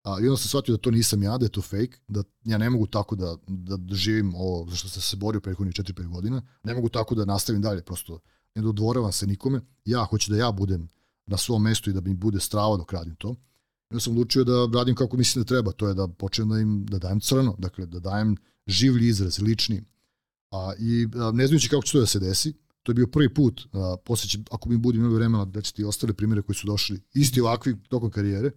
A, I onda sam shvatio da to nisam ja, da je to fake, da ja ne mogu tako da, da živim ovo za što sam se borio prethodnih 4-5 godina, ne mogu tako da nastavim dalje, prosto ne dodvoravam se nikome, ja hoću da ja budem na svom mestu i da mi bude strava dok radim to. I onda sam odlučio da radim kako mislim da treba, to je da počnem da im da dajem crno, dakle da dajem življi izraz, lični. A, I a, ne znajući kako će to da se desi, To je bio prvi put, a, posle će, ako mi budi imali vremena, da će ti ostale primere koji su došli, isti ovakvi tokom karijere,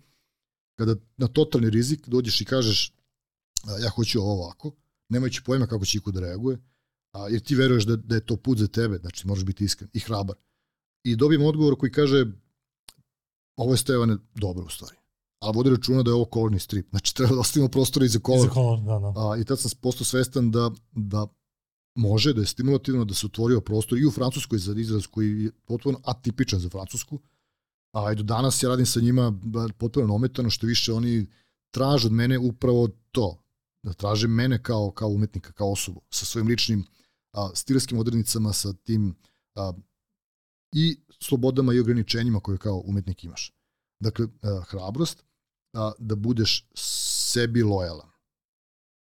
kada na totalni rizik dođeš i kažeš ja hoću ovo ovako, nemajući pojma kako će iko da reaguje, a, jer ti veruješ da, da je to put za tebe, znači moraš biti iskren i hrabar. I dobijem odgovor koji kaže ovo je Stevane dobro u stvari. Ali vodi računa da je ovo kolorni strip. Znači treba da ostavimo prostora i za kolor. I, za kolor, da, da. A, I tad sam postao svestan da, da može da je stimulativno da se otvorio prostor i u Francuskoj za izraz koji je potpuno atipičan za Francusku, a do danas ja radim sa njima potpuno ometano, što više oni traže od mene upravo to, da traže mene kao, kao umetnika, kao osobu, sa svojim ličnim a, stilskim odrednicama, sa tim a, i slobodama i ograničenjima koje kao umetnik imaš. Dakle, a, hrabrost a, da budeš sebi lojalan.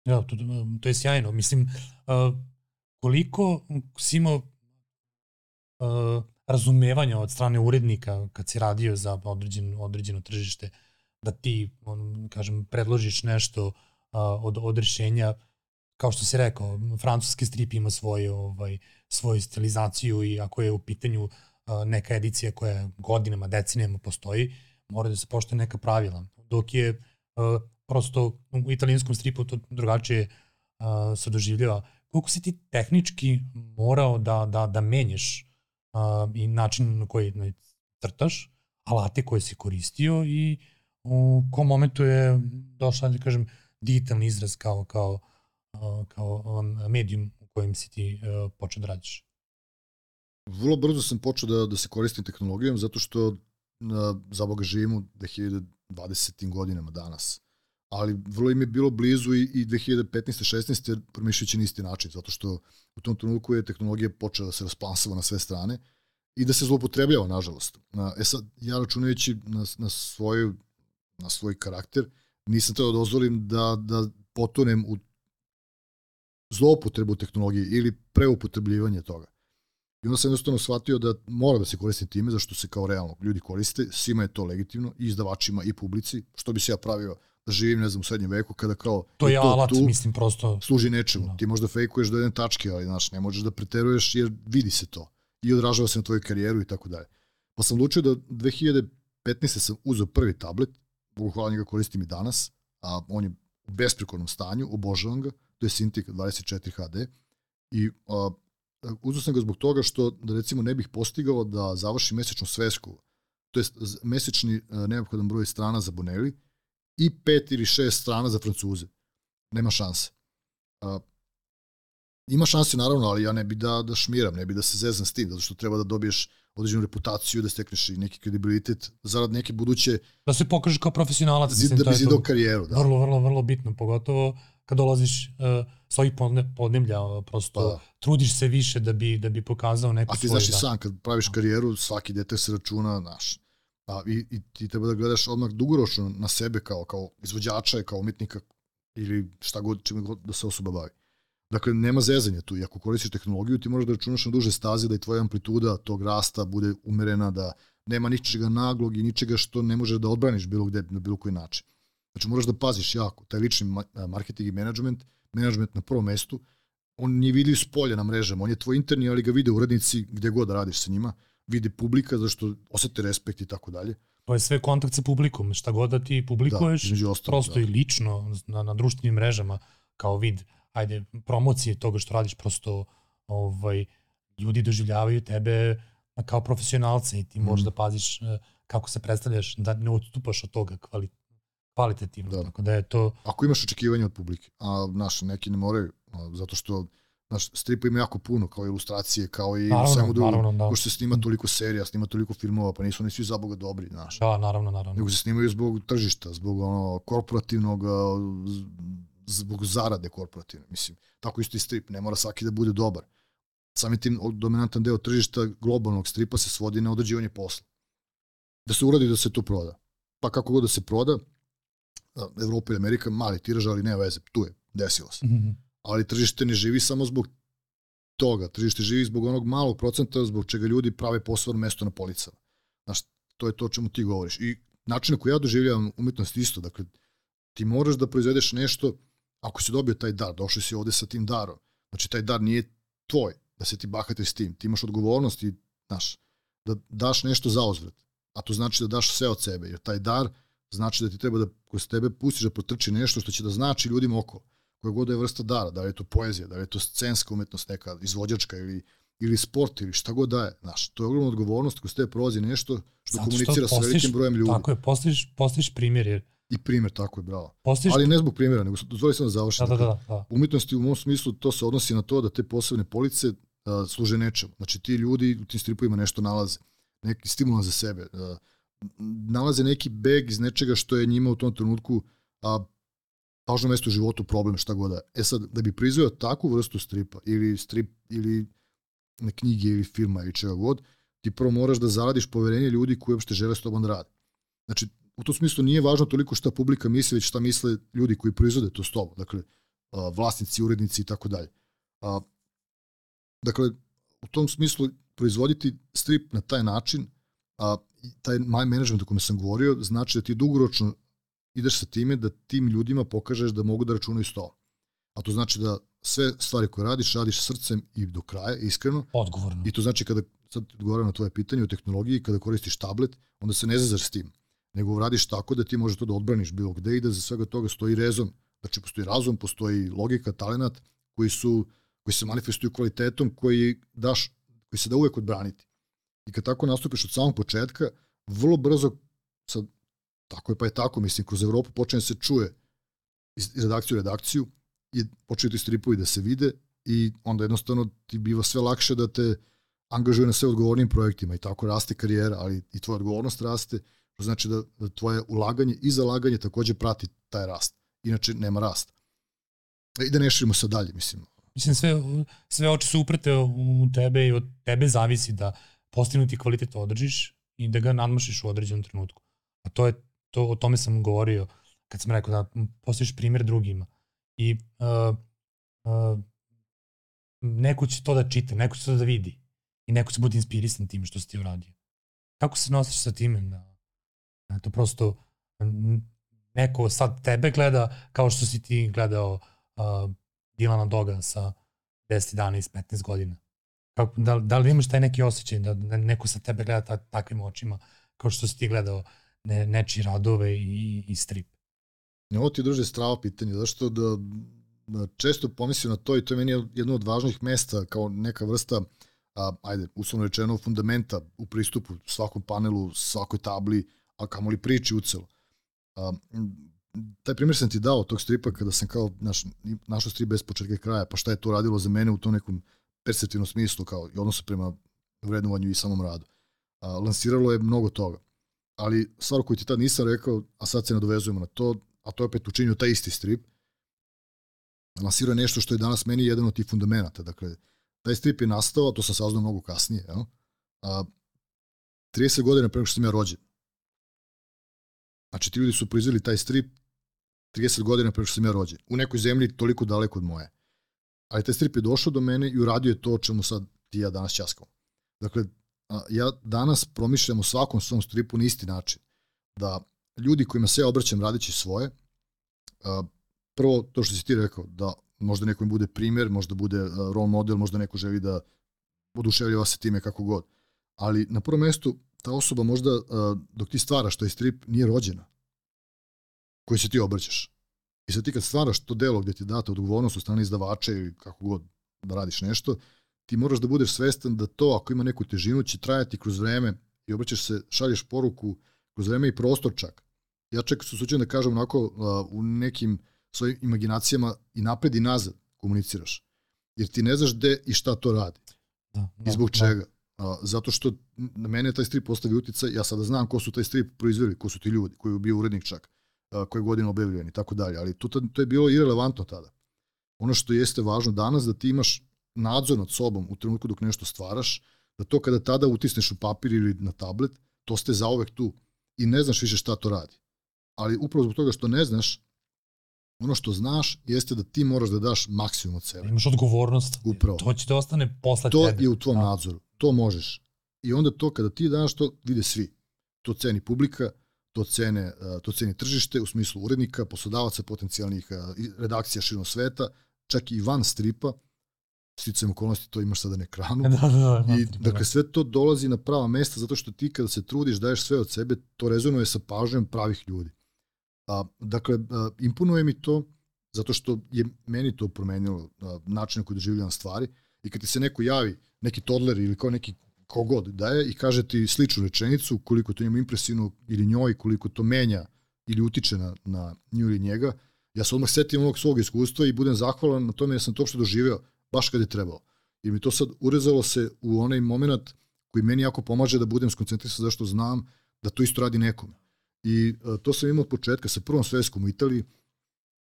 Ja, to, to je sjajno. Mislim, uh, koliko si imao razumevanja od strane urednika kad si radio za određeno, određeno tržište, da ti, on, kažem, predložiš nešto uh, od, od rešenja, kao što si rekao, francuski strip ima svoju, ovaj, svoju stilizaciju i ako je u pitanju uh, neka edicija koja godinama, decenijama postoji, mora da se poštoje neka pravila. Dok je uh, prosto u italijanskom stripu to drugačije uh, se doživljava koliko si ti tehnički morao da, da, da menjaš uh, i način na koji crtaš, alate koje si koristio i u kom momentu je došla, da kažem, digitalni izraz kao, kao, kao um, medijum u kojem si ti uh, počeo da radiš? Vrlo brzo sam počeo da, da se koristim tehnologijom zato što uh, za Boga živim u 2020. godinama danas ali vrlo im je bilo blizu i, i 2015. 16. promišljajući na isti način, zato što u tom trenutku je tehnologija počela da se rasplansava na sve strane i da se zlopotrebljava, nažalost. E sad, ja računajući na, na, svoju, na svoj karakter, nisam teo da dozvolim da, da potonem u zloupotrebu tehnologije ili preupotrebljivanje toga. I onda sam jednostavno shvatio da mora da se koristi time, zašto se kao realno ljudi koriste, svima je to legitimno, i izdavačima i publici, što bi se ja pravio da živim, ne znam, u srednjem veku, kada kao... To je to, alat, tu, mislim, prosto... Služi nečemu. Da. Ti možda fejkuješ do jedne tačke, ali, znaš, ne možeš da preteruješ jer vidi se to. I odražava se na tvoju karijeru i tako dalje. Pa sam odlučio da 2015. sam uzeo prvi tablet Bogu hvala njega koristim i danas, a on je u besprekornom stanju, obožavam ga, to je Cintiq 24 HD i a, uzeo sam ga zbog toga što, da recimo, ne bih postigao da završi mesečnu svesku, to je mesečni neophodan broj strana za Bonelli i pet ili šest strana za Francuze. Nema šanse. A, ima šanse naravno, ali ja ne bi da, da šmiram, ne bi da se zezam s tim, zato što treba da dobiješ određenu reputaciju, da stekneš i neki kredibilitet zarad neke buduće... Da se pokažeš kao profesionalac. Zid, da bi zidao karijeru. Da. Vrlo, vrlo, vrlo bitno, pogotovo kad dolaziš uh, s ovih podneblja, prosto pa, da. trudiš se više da bi, da bi pokazao neku svoju... A ti znaš i da. sam, kad praviš karijeru, svaki dete se računa, znaš, a, i, i ti treba da gledaš odmah dugoročno na sebe kao, kao izvođača, kao umetnika ili šta god, čime god da se osoba bavi. Dakle, nema zezanja tu i ako koristiš tehnologiju, ti možeš da računaš na duže staze da i tvoja amplituda tog rasta bude umerena, da nema ničega naglog i ničega što ne možeš da odbraniš bilo gde, na bilo koji način. Znači, moraš da paziš jako. Taj lični marketing i management, management na prvom mestu, on nije vidljiv s polja na mrežama, on je tvoj interni, ali ga vide urednici gde god da radiš sa njima, vide publika, zašto osete respekt i tako dalje. To je sve kontakt sa publikom, šta god da ti publikuješ, da, ostalo, prosto da. i lično na, na društvenim mrežama, kao vid ajde, promocije toga što radiš, prosto ovaj, ljudi doživljavaju tebe kao profesionalca i ti mm. možeš da paziš e, kako se predstavljaš, da ne odstupaš od toga kvali, kvalitativno. Da. Tako da je to... Ako imaš očekivanja od publike, a naš, neki ne moraju, zato što Znaš, stripa ima jako puno, kao ilustracije, kao i naravno, svemu drugom. Naravno, da. Ko što se snima toliko serija, snima toliko filmova, pa nisu oni svi za Boga dobri, znaš. Da, naravno, naravno. Nego se snimaju zbog tržišta, zbog ono, korporativnog zbog zarade korporativne. Mislim, tako isto i strip, ne mora svaki da bude dobar. Samim tim dominantan deo tržišta globalnog stripa se svodi na određivanje posla. Da se uradi da se to proda. Pa kako god da se proda, Evropa i Amerika, mali tiraž, ali nema veze, tu je, desilo se. Mm -hmm. Ali tržište ne živi samo zbog toga, tržište živi zbog onog malog procenta zbog čega ljudi prave poslovno mesto na policama. Znaš, to je to o čemu ti govoriš. I način na koji ja doživljavam umetnost isto, dakle, ti moraš da proizvedeš nešto ako si dobio taj dar, došli si ovde sa tim darom, znači taj dar nije tvoj, da se ti bahate s tim, ti imaš odgovornost i, znaš, da daš nešto za ozvrat, a to znači da daš sve od sebe, jer taj dar znači da ti treba da kroz tebe pustiš da protrči nešto što će da znači ljudima oko, koja god da je vrsta dara, da li je to poezija, da li je to scenska umetnost neka, izvođačka ili, ili sport ili šta god da je, znaš, to je ogromna odgovornost, kroz tebe prolazi nešto što Zato komunicira što sa velikim brojem ljudi. Tako je, postiš, postiš primjer, jer I primjer, tako je, bravo. Postiš... Ali ne zbog primjera, nego dozvoli sam da završim. Da, da, da, da. Umetnosti u mom smislu to se odnosi na to da te posebne police a, služe nečemu. Znači ti ljudi u tim stripovima nešto nalaze, neki stimulan za sebe. A, nalaze neki beg iz nečega što je njima u tom trenutku a, važno mesto u životu, problem, šta god da. E sad, da bi proizveo takvu vrstu stripa, ili strip, ili knjige, ili filma, ili čega god, ti prvo moraš da zaradiš poverenje ljudi koji uopšte žele s tobom da rade. Znači, u tom smislu nije važno toliko šta publika misli, već šta misle ljudi koji proizvode to stovo, dakle, vlasnici, urednici i tako dalje. Dakle, u tom smislu proizvoditi strip na taj način, a taj management o kome sam govorio, znači da ti dugoročno ideš sa time da tim ljudima pokažeš da mogu da računaju sto. A to znači da sve stvari koje radiš, radiš srcem i do kraja, iskreno. Odgovorno. I to znači kada, sad odgovaram na tvoje pitanje o tehnologiji, kada koristiš tablet, onda se ne zazaš s tim nego radiš tako da ti možeš to da odbraniš bilo gde i da za svega toga stoji rezon. Znači, postoji razum, postoji logika, talenat koji su koji se manifestuju kvalitetom koji daš koji se da uvek odbraniti. I kad tako nastupiš od samog početka, vrlo brzo sad tako je pa je tako, mislim, kroz Evropu počne da se čuje iz redakciju redakciju i počinju ti stripovi da se vide i onda jednostavno ti biva sve lakše da te angažuje na sve odgovornim projektima i tako raste karijera, ali i tvoja odgovornost raste To znači da, da tvoje ulaganje i zalaganje takođe prati taj rast. Inače nema rasta. I da ne širimo se dalje, mislim. Mislim, sve, sve oči su uprete u tebe i od tebe zavisi da postignuti kvalitet održiš i da ga nadmašiš u određenom trenutku. A to je, to, o tome sam govorio kad sam rekao da postojiš primjer drugima. I uh, uh, neko će to da čita, neko će to da vidi i neko će bude inspirisan tim što si ti uradio. Kako se nosiš sa time? Da, To prosto neko sad tebe gleda kao što si ti gledao uh, Dilana Doga sa 10, 11, 15 godina. Kako, da, da li imaš taj neki osjećaj da, da neko sa tebe gleda ta, takvim očima kao što si ti gledao ne, neči radove i, i strip. Ovo ti druže strava pitanje, zašto da, da često pomislim na to i to je meni jedno od važnih mesta kao neka vrsta a, ajde, uslovno rečeno, fundamenta u pristupu svakom panelu, svakoj tabli, a kamoli priči u celo. A, taj primjer sam ti dao tog stripa kada sam kao naš, našao strip bez početka kraja, pa šta je to radilo za mene u tom nekom perceptivnom smislu kao i odnosu prema vrednovanju i samom radu. A, lansiralo je mnogo toga. Ali stvar koju ti tad nisam rekao, a sad se nadovezujemo na to, a to je opet učinio taj isti strip, lansirao nešto što je danas meni jedan od tih fundamenta. Dakle, taj strip je nastao, to sam saznao mnogo kasnije, jel? A, 30 godina pre što sam ja rođen. Znači, ti ljudi su proizveli taj strip 30 godina pre što sam ja rođen. U nekoj zemlji toliko daleko od moje. Ali taj strip je došao do mene i uradio je to o čemu sad ti ja danas časkam. Dakle, ja danas promišljam o svakom svom stripu na isti način. Da ljudi kojima se ja obraćam radići svoje, prvo to što si ti rekao, da možda nekom bude primer, možda bude role model, možda neko želi da oduševljava se time kako god. Ali na prvom mestu ta osoba možda dok ti stvaraš taj strip nije rođena koji se ti obraćaš. I sad ti kad stvaraš to delo gde ti date odgovornost u strani izdavača ili kako god da radiš nešto, ti moraš da budeš svestan da to ako ima neku težinu će trajati kroz vreme i obraćaš se, šalješ poruku kroz vreme i prostor čak. Ja čak su suđen da kažem onako u nekim svojim imaginacijama i napred i nazad komuniciraš. Jer ti ne znaš gde i šta to radi. Da, da, I zbog da. čega. A, zato što na mene taj strip postavi uticaj, ja sada znam ko su taj strip proizveli, ko su ti ljudi, koji je bio urednik čak, a, koje godine objavljen i tako dalje. Ali to, to je bilo irelevantno tada. Ono što jeste važno danas da ti imaš nadzor nad sobom u trenutku dok nešto stvaraš, da to kada tada utisneš u papir ili na tablet, to ste zaovek tu i ne znaš više šta to radi. Ali upravo zbog toga što ne znaš, ono što znaš jeste da ti moraš da daš maksimum od sebe. Imaš odgovornost. Upravo. To će te ostane posle to tebe. To je u tvom da. nadzoru. To možeš. I onda to kada ti daš to vide svi. To ceni publika, to cene, to ceni tržište u smislu urednika, poslodavaca potencijalnih redakcija širom sveta, čak i van stripa, sticam okolnosti to imaš sada na ekranu. Da, da, da, I, dakle, sve to dolazi na prava mesta zato što ti kada se trudiš, daješ sve od sebe, to rezonuje sa pažnjom pravih ljudi. A, dakle, a, imponuje mi to zato što je meni to promenilo a, način na koji doživljam stvari i kad ti se neko javi, neki toddler ili kao neki kogod daje i kaže ti sličnu rečenicu, koliko to njemu impresivno ili njoj, koliko to menja ili utiče na, na nju ili njega, ja se odmah setim onog svog iskustva i budem zahvalan na tome da sam to uopšte doživeo baš kad je trebalo. I mi to sad urezalo se u onaj moment koji meni jako pomaže da budem skoncentrisan zašto znam da to isto radi nekome. I a, e, to sam imao od početka sa prvom svetskom u Italiji,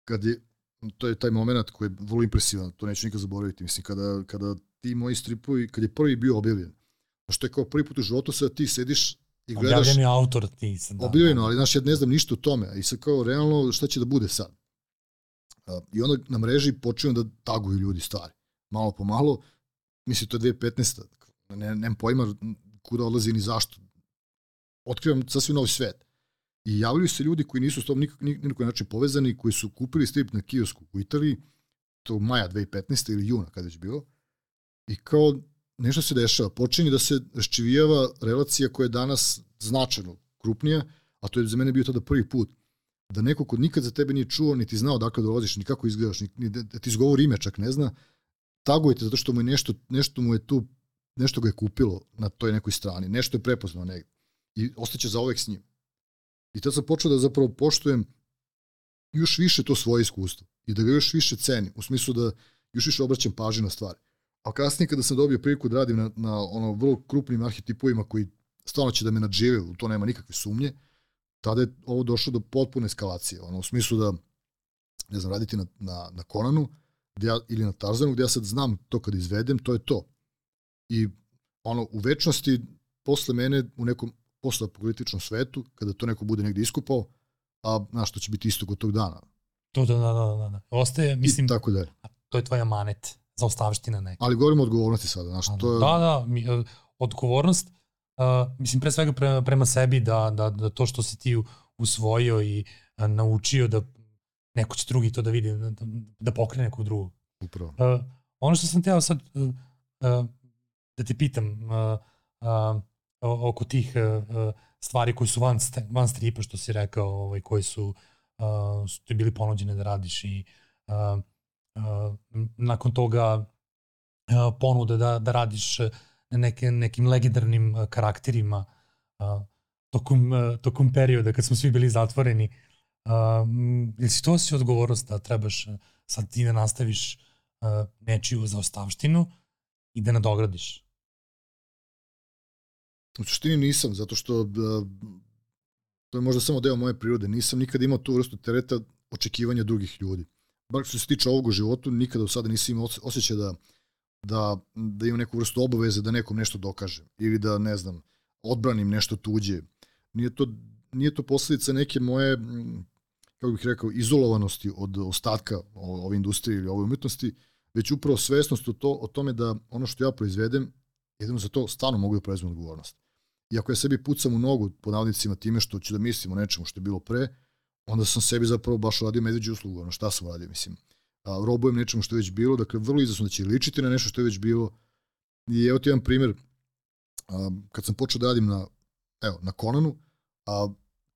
kad je, to je taj moment koji je vrlo impresivan, to neću nikad zaboraviti, mislim, kada, kada ti moji stripovi, kad je prvi bio objavljen, što je kao prvi put u životu sada ti sediš i gledaš... Objavljen je autor ti sam. Da, objavljeno, da. ali znaš, ja ne znam ništa o tome. I sad kao, realno, šta će da bude sad? I onda na mreži počinju da taguju ljudi stvari malo po malo, mislim to je 2015. Ne, nemam pojma kuda odlazi ni zašto. Otkrivam sasvim novi svet. I javljaju se ljudi koji nisu s tom nikak, nikak način povezani, koji su kupili strip na kiosku u Italiji, to maja 2015. ili juna, kada je bilo, i kao nešto se dešava. Počinje da se raščivijava relacija koja je danas značajno krupnija, a to je za mene bio tada prvi put da neko ko nikad za tebe nije čuo, niti znao dakle dolaziš, ni kako izgledaš, ni, ni da ti izgovor ime čak ne zna, tagujete zato što mu je nešto, nešto mu je tu, nešto ga je kupilo na toj nekoj strani, nešto je prepoznao negde i ostaće za uvek s njim. I tad sam počeo da zapravo poštujem još više to svoje iskustvo i da ga još više cenim, u smislu da još više obraćam pažnju na stvari. A kasnije kada sam dobio priliku da radim na, na ono vrlo krupnim arhetipovima koji stvarno će da me nadžive, u to nema nikakve sumnje, tada je ovo došlo do potpune eskalacije, ono, u smislu da, ne znam, raditi na, na, na Konanu, gde ja, ili na Tarzanu, gde ja sad znam to kad izvedem, to je to. I ono, u večnosti, posle mene, u nekom postapokaliptičnom svetu, kada to neko bude negde iskupao, a znaš, to će biti isto kod tog dana. To da, da, da, da. da. Ostaje, mislim, I tako dalje. To je tvoja manet, za ostavština neka. Ali govorimo o odgovornosti sada, znaš, to je... Da, da, mi, e, odgovornost, uh, mislim, pre svega prema, prema sebi, da, da, da to što si ti usvojio i uh, naučio da neko će drugi to da vidi, da, da pokrene nekog drugog. Upravo. Uh, ono što sam teo sad uh, uh, da te pitam uh, uh, oko tih uh, stvari koje su van, van stripa, što si rekao, ovaj, koji su, uh, su ti bili ponuđene da radiš i uh, uh, nakon toga uh, ponude da, da radiš neke, nekim legendarnim uh, karakterima uh, tokom, uh, tokom perioda kad smo svi bili zatvoreni. Uh, ili si to si odgovornost da trebaš sad ti da nastaviš uh, nečiju zaostavštinu i da nadogradiš? U suštini nisam, zato što da, to je možda samo deo moje prirode. Nisam nikad imao tu vrstu tereta očekivanja drugih ljudi. Bar što se tiče ovog u životu, nikada do sada nisam imao osjećaj da, da, da imam neku vrstu obaveze da nekom nešto dokažem. Ili da, ne znam, odbranim nešto tuđe. Nije to, nije to posledica neke moje, kako bih rekao, izolovanosti od ostatka ove industrije ili ove umetnosti, već upravo svesnost o, to, o tome da ono što ja proizvedem, jedino za to stvarno mogu da preuzmem odgovornost. I ako ja sebi pucam u nogu, po navodnicima, time što ću da mislim o nečemu što je bilo pre, onda sam sebi zapravo baš uradio medveđu uslugu, ono šta sam uradio, mislim. A, robujem nečemu što je već bilo, dakle, vrlo izasno da će ličiti na nešto što je već bilo. I evo ti jedan primjer, a, kad sam počeo da radim na, evo, na Conanu, a,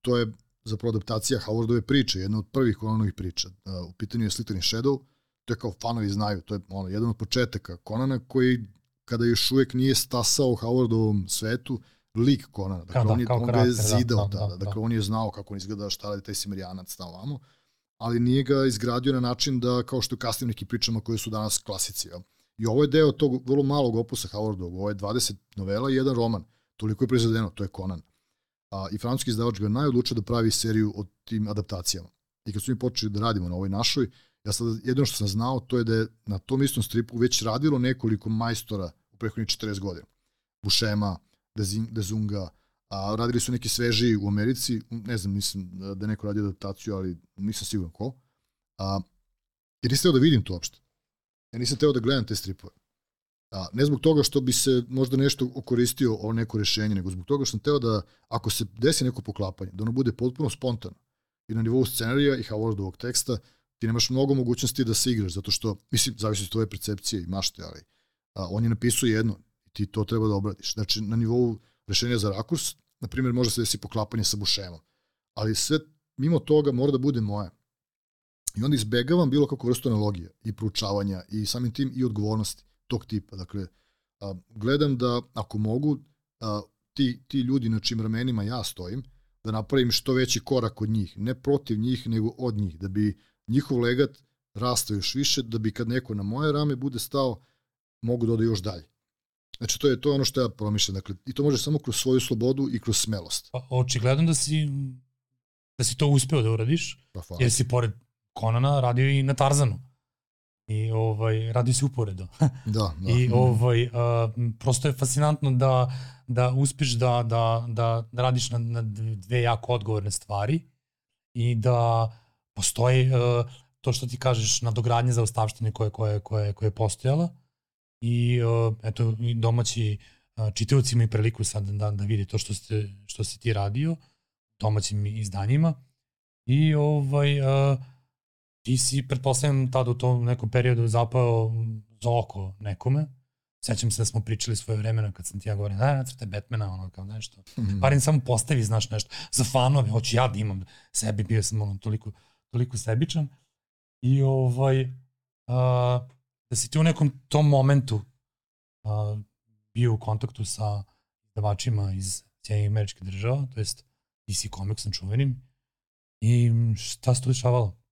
to je zapravo adaptacija Howardove priče, jedna od prvih Conanovih priča. A, u pitanju je Slittering Shadow, to je kao fanovi znaju, to je ono, jedan od početaka Conana koji kada još uvek nije stasao u Howardovom svetu, lik Konana. Dakle, da, on, je, on ga je da, zidao da, tada. Da, da, dakle, on je znao kako on izgleda, šta radi taj Simerijanac tamo vamo, ali nije ga izgradio na način da, kao što je kasnim neki pričama koje su danas klasici. Ja. I ovo je deo tog vrlo malog opusa Howardovog. Ovo je 20 novela i jedan roman. Toliko je proizvedeno, to je Conan. A, I francuski izdavač ga najodlučio da pravi seriju o tim adaptacijama. I kad su mi počeli da radimo na ovoj našoj, ja sad jedino što sam znao to je da je na tom istom stripu već radilo nekoliko majstora u prethodnih 40 godina. Bušema, Dezunga, a radili su neki sveži u Americi, ne znam, mislim da neko radio adaptaciju, ali nisam siguran ko. A, jer nisam teo da vidim to uopšte. Ja nisam teo da gledam te stripove. A, ne zbog toga što bi se možda nešto okoristio o neko rešenje, nego zbog toga što sam teo da, ako se desi neko poklapanje, da ono bude potpuno spontano i na nivou scenarija i Howardovog teksta, ti nemaš mnogo mogućnosti da se igraš, zato što, mislim, zavisi od tvoje percepcije i mašte, ali a, on je napisao jedno, ti to treba da obradiš. Znači, na nivou rešenja za rakurs, na primjer, može se desi poklapanje sa bušemom, ali sve mimo toga mora da bude moje. I onda izbegavam bilo kako vrstu analogije i proučavanja i samim tim i odgovornosti tog tipa. Dakle, a, gledam da ako mogu, a, ti, ti ljudi na čim ramenima ja stojim, da napravim što veći korak od njih, ne protiv njih, nego od njih, da bi njihov legat rastao još više, da bi kad neko na moje rame bude stao, mogu da ode još dalje. Znači, to je to je ono što ja promišljam. Dakle, I to može samo kroz svoju slobodu i kroz smelost. Pa, očigledno da si, da si to uspeo da uradiš, pa, jer si pored Konana radio i na Tarzanu. I ovaj, radio si uporedo. da, da. I ovaj, a, prosto je fascinantno da, da uspeš da, da, da, da radiš na, na dve jako odgovorne stvari i da postoji uh, to što ti kažeš nadogradnje za ostavštine koje, koje, koje, koje je postojala i uh, eto i domaći uh, čitaoci imaju priliku sad da, da vide to što, ste, što si ti radio domaćim izdanjima i ovaj uh, ti si pretpostavljam tada u tom nekom periodu zapao za oko nekome Sećam se da smo pričali svoje vremena kad sam ti ja govorio, da, nacrte Batmana, ono kao nešto. Mm -hmm. Parim samo postavi, znaš nešto. Za fanove, hoću ja da imam sebi, bio sam ono toliko, toliko sebičan. I ovaj, a, da si ti u nekom tom momentu a, bio u kontaktu sa izdavačima iz Sjedinjenih američkih država, to jest DC Comicsom čuvenim, i šta se to dešavalo?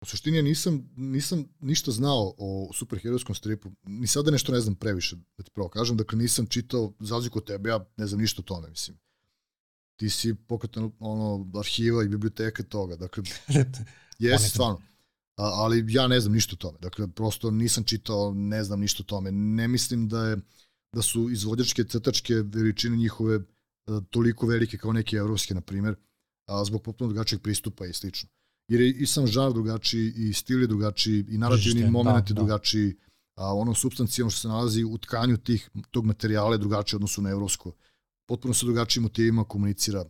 U suštini ja nisam, nisam ništa znao o superherojskom stripu, ni sada nešto ne znam previše, da ti pravo kažem, dakle nisam čitao, za razliku od tebe, ja ne znam ništa o tome, mislim. Ti si pokretan ono, arhiva i biblioteka toga, dakle, jesi stvarno ali ja ne znam ništa o tome. Dakle, prosto nisam čitao, ne znam ništa o tome. Ne mislim da je da su izvođačke crtačke veličine njihove e, toliko velike kao neke evropske, na primjer, a, zbog potpuno drugačijeg pristupa i slično. Jer je i sam žar drugačiji, i stil je drugačiji, i narativni da, moment je da, drugačiji, a ono substancijom što se nalazi u tkanju tih, tog materijala je drugačije odnosu na evropsko. Potpuno se drugačijim motivima komunicira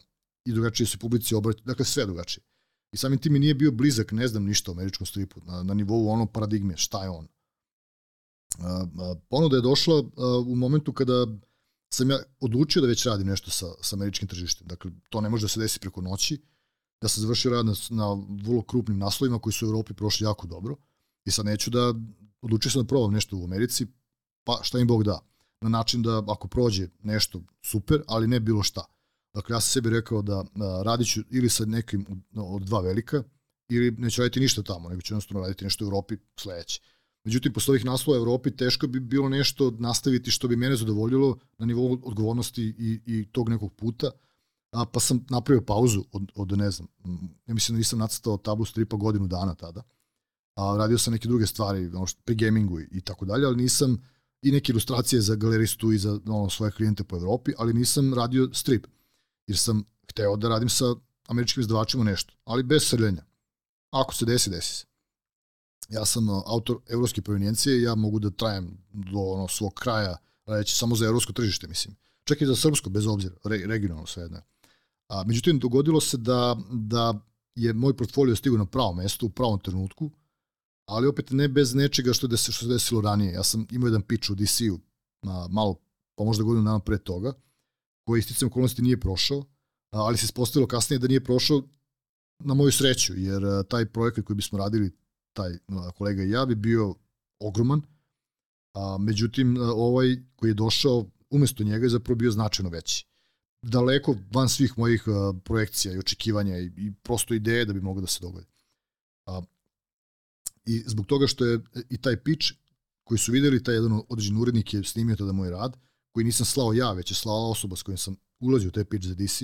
i drugačije se publici obrati, dakle sve drugačije. I samim tim mi nije bio blizak, ne znam ništa o američkom stripu, na, na nivou ono paradigme, šta je on. A, a, ponuda je došla a, u momentu kada sam ja odlučio da već radim nešto sa, sa američkim tržištem. Dakle, to ne može da se desi preko noći. Da sam završio rad na, na vrlo krupnim naslovima koji su u Evropi prošli jako dobro. I sad neću da, odlučio sam da probam nešto u Americi, pa šta im Bog da. Na način da ako prođe nešto super, ali ne bilo šta. Dakle, ja sam sebi rekao da a, radit ću ili sa nekim od dva velika, ili neću raditi ništa tamo, nego ću jednostavno raditi nešto u Evropi sledeće. Međutim, posle ovih naslova u Evropi teško bi bilo nešto nastaviti što bi mene zadovoljilo na nivou odgovornosti i, i tog nekog puta, a, pa sam napravio pauzu od, od ne znam, ja mislim da nisam nacrtao tablu stripa godinu dana tada. A, radio sam neke druge stvari, ono što, pri gamingu i, i tako dalje, ali nisam i neke ilustracije za galeristu i za ono, svoje klijente po Evropi, ali nisam radio strip, jer sam hteo da radim sa američkim izdavačima nešto, ali bez srljenja. Ako se desi, desi se ja sam autor evropske provenijencije i ja mogu da trajem do ono, svog kraja, reći samo za evropsko tržište, mislim. Čak i za srpsko, bez obzira, re, regionalno sve jedno. A, međutim, dogodilo se da, da je moj portfolio stigao na pravo mesto, u pravom trenutku, ali opet ne bez nečega što, des, što se desilo ranije. Ja sam imao jedan pitch u DC-u, malo, pa možda godinu dana pre toga, koji isticam okolnosti nije prošao, ali se ispostavilo kasnije da nije prošao na moju sreću, jer taj projekat koji bismo radili taj kolega i ja bi bio ogroman, a, međutim ovaj koji je došao umesto njega je zapravo bio značajno veći. Daleko van svih mojih a, projekcija i očekivanja i, i prosto ideje da bi moglo da se dogodi. A, I zbog toga što je i taj pitch koji su videli, taj jedan određen urednik je snimio tada moj rad, koji nisam slao ja, već je slala osoba s kojom sam ulazio u taj pitch za DC.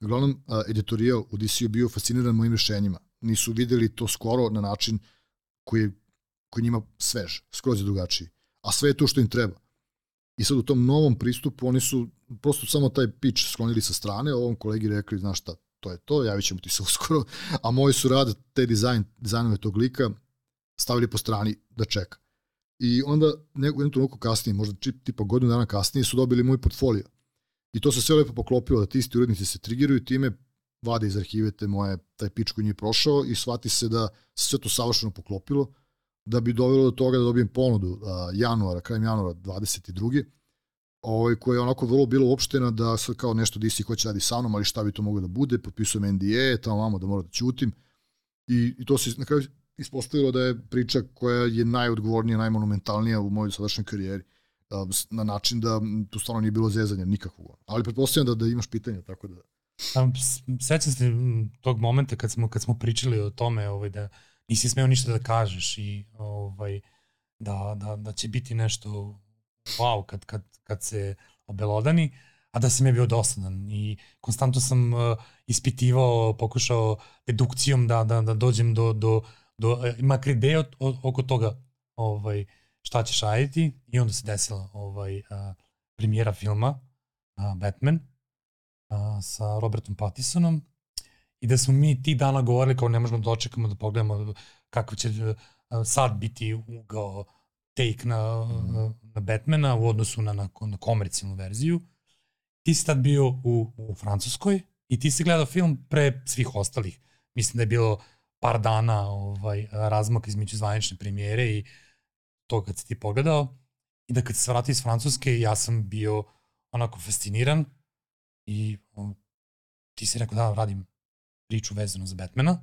Uglavnom, editorijal u DC je bio fasciniran mojim rešenjima. Nisu videli to skoro na način koji je, koji njima svež, skroz je drugačiji. A sve je to što im treba. I sad u tom novom pristupu oni su prosto samo taj pitch sklonili sa strane, ovom kolegi rekli, znaš šta, to je to, javit ćemo ti se uskoro, a moji su rad, te dizajn, dizajnove tog lika stavili po strani da čeka. I onda nego jednu trenutku kasnije, možda tipa godinu dana kasnije su dobili moj portfolio. I to se sve lepo poklopilo da ti isti urednici se trigiraju time vade iz arhive te moje, taj pič koji nije prošao i shvati se da se sve to savršeno poklopilo, da bi dovelo do toga da dobijem ponudu a, januara, krajem januara 22. Ovaj, koja je onako vrlo bilo uopštena da sad kao nešto DC hoće radi sa mnom, ali šta bi to moglo da bude, potpisujem NDA, tamo vamo da mora da ćutim. I, I to se na kraju ispostavilo da je priča koja je najodgovornija, najmonumentalnija u mojoj sadašnjoj karijeri na način da tu stvarno nije bilo zezanja nikakvog. Ali pretpostavljam da, da imaš pitanja, tako da... Sećam se tog momenta kad smo, kad smo pričali o tome ovaj, da nisi smeo ništa da kažeš i ovaj, da, da, da će biti nešto wow kad, kad, kad se obelodani, a da sam je bio dosadan i konstantno sam uh, ispitivao, pokušao dedukcijom da, da, da dođem do, do, do makar ideje oko toga ovaj, šta ćeš raditi. I onda se desila ovaj, uh, premijera filma uh, Batman a, sa Robertom Pattisonom i da smo mi ti dana govorili kao ne možemo da očekamo da pogledamo kako će a, sad biti ugao take na, mm. na Batmana u odnosu na, na, na komercijalnu verziju. Ti si tad bio u, u Francuskoj i ti si gledao film pre svih ostalih. Mislim da je bilo par dana ovaj, razmak između zvanične premijere i to kad si ti pogledao. I da kad se vratio iz Francuske, ja sam bio onako fasciniran I o, ti si rekao da radim priču vezanu za Batmana,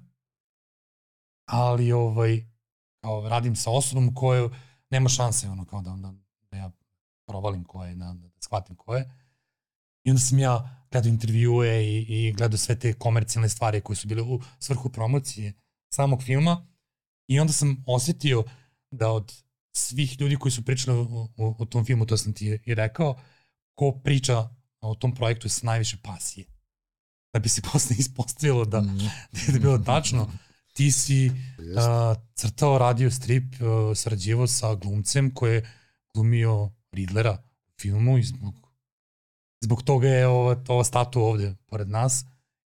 ali ovaj, kao, radim sa osobom koju nema šanse ono, kao da, da, da ja provalim ko je, da, da shvatim ko je. I onda sam ja gledao intervjue i, i gledao sve te komercijalne stvari koje su bile u svrhu promocije samog filma i onda sam osetio da od svih ljudi koji su pričali o, o, o tom filmu, to sam ti i rekao, ko priča o tom projektu sa najviše pasije. Da bi se posle ispostavilo da, mm. da je bilo tačno. Ti si uh, crtao radio strip, uh, sarađivo sa glumcem koji je glumio Riddlera u filmu i zbog, zbog toga je ova, ova statua ovde pored nas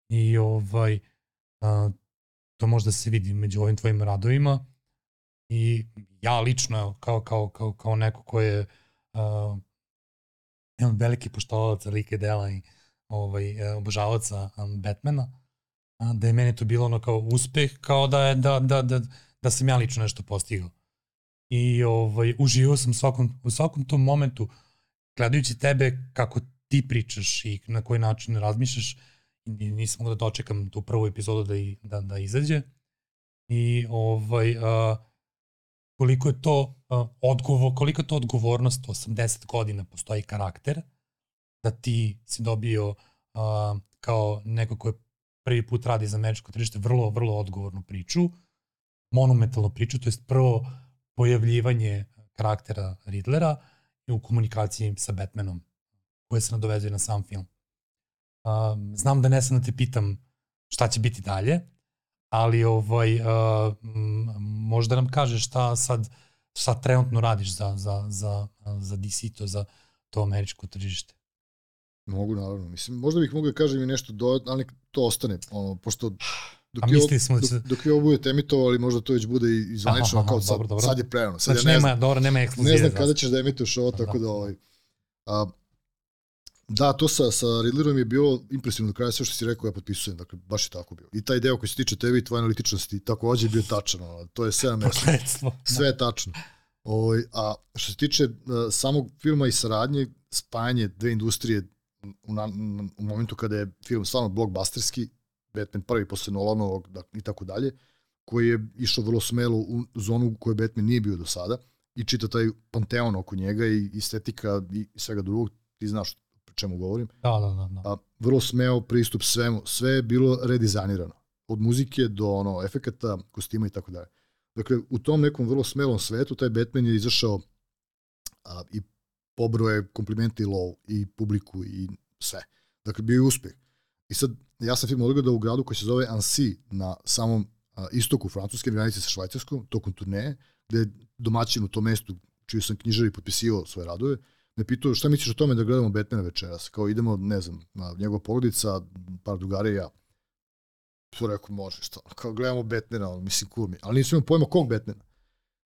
i ovaj, uh, to možda se vidi među ovim tvojim radovima i ja lično kao, kao, kao, kao neko ko je uh, jedan veliki poštovalac like dela i ovaj, e, obožavaca Batmana, da je meni to bilo ono kao uspeh, kao da, je, da, da, da, da sam ja lično nešto postigao. I ovaj, uživao sam svakom, u svakom tom momentu gledajući tebe kako ti pričaš i na koji način razmišljaš, nisam mogao da dočekam tu prvu epizodu da, i, da, da izađe. I ovaj, a, koliko je to a, odgovor, koliko je to odgovornost, 80 godina postoji karakter, da ti si dobio a, kao neko ko je prvi put radi za američko tržište vrlo, vrlo odgovornu priču, monumentalnu priču, to je prvo pojavljivanje karaktera Riddlera u komunikaciji sa Batmanom, koje se nadovezuje na sam film. Um, znam da ne sam da te pitam šta će biti dalje, ali ovaj, uh, možda nam kažeš šta sad šta trenutno radiš za, za, za, za DC, to za to američko tržište. Mogu, naravno. Mislim, možda bih mogao da kažem i nešto do, ali to ostane, ono, pošto Dok, mislili smo da dok, dok je ovo budete emitovali, možda to već bude i zvanično, kao sad, dobro, dobro. sad je prerano. Sad znači, ja ne nema, znam, dobro, nema ekskluzive. Ne znam kada ćeš da emituješ ovo, tako da, ovaj... A, da, to sa, sa Riddlerom je bilo impresivno do kraja, sve što si rekao ja potpisujem, dakle, baš je tako bilo. I taj deo koji se tiče tebe i tvoje analitičnosti, takođe je bio tačan, ono, to je sve na mesto. Sve je tačno. Ovaj, a što se tiče uh, samog filma i saradnje, spajanje dve industrije u, na, u momentu kada je film stvarno blockbusterski, Batman prvi posle Nolanovog i tako dalje, koji je išao vrlo smelo u zonu u kojoj Batman nije bio do sada i čita taj panteon oko njega i estetika i svega drugog, ti znaš o čemu govorim. Da, da, da. da. A, vrlo smeo pristup svemu, sve je bilo redizajnirano. Od muzike do ono, efekata, kostima i tako dalje. Dakle, u tom nekom vrlo smelom svetu taj Batman je izašao a, i pobroje komplimente i lov i publiku i sve. Dakle, bio je uspeh. I sad, ja sam film odgledao u gradu koji se zove Annecy na samom a, istoku Francuske, granice sa Švajcarskom, tokom turneje, gde je domaćin u tom mestu, čiji sam knjižari potpisivao svoje radove, me pitao šta misliš o tome da gledamo Batmana večeras? Kao idemo, ne znam, njegova porodica, par drugara i ja. To rekao, može, šta? Kao gledamo Batmana, on, mislim, cool mi. Ali nisam imao pojma kog Batmana.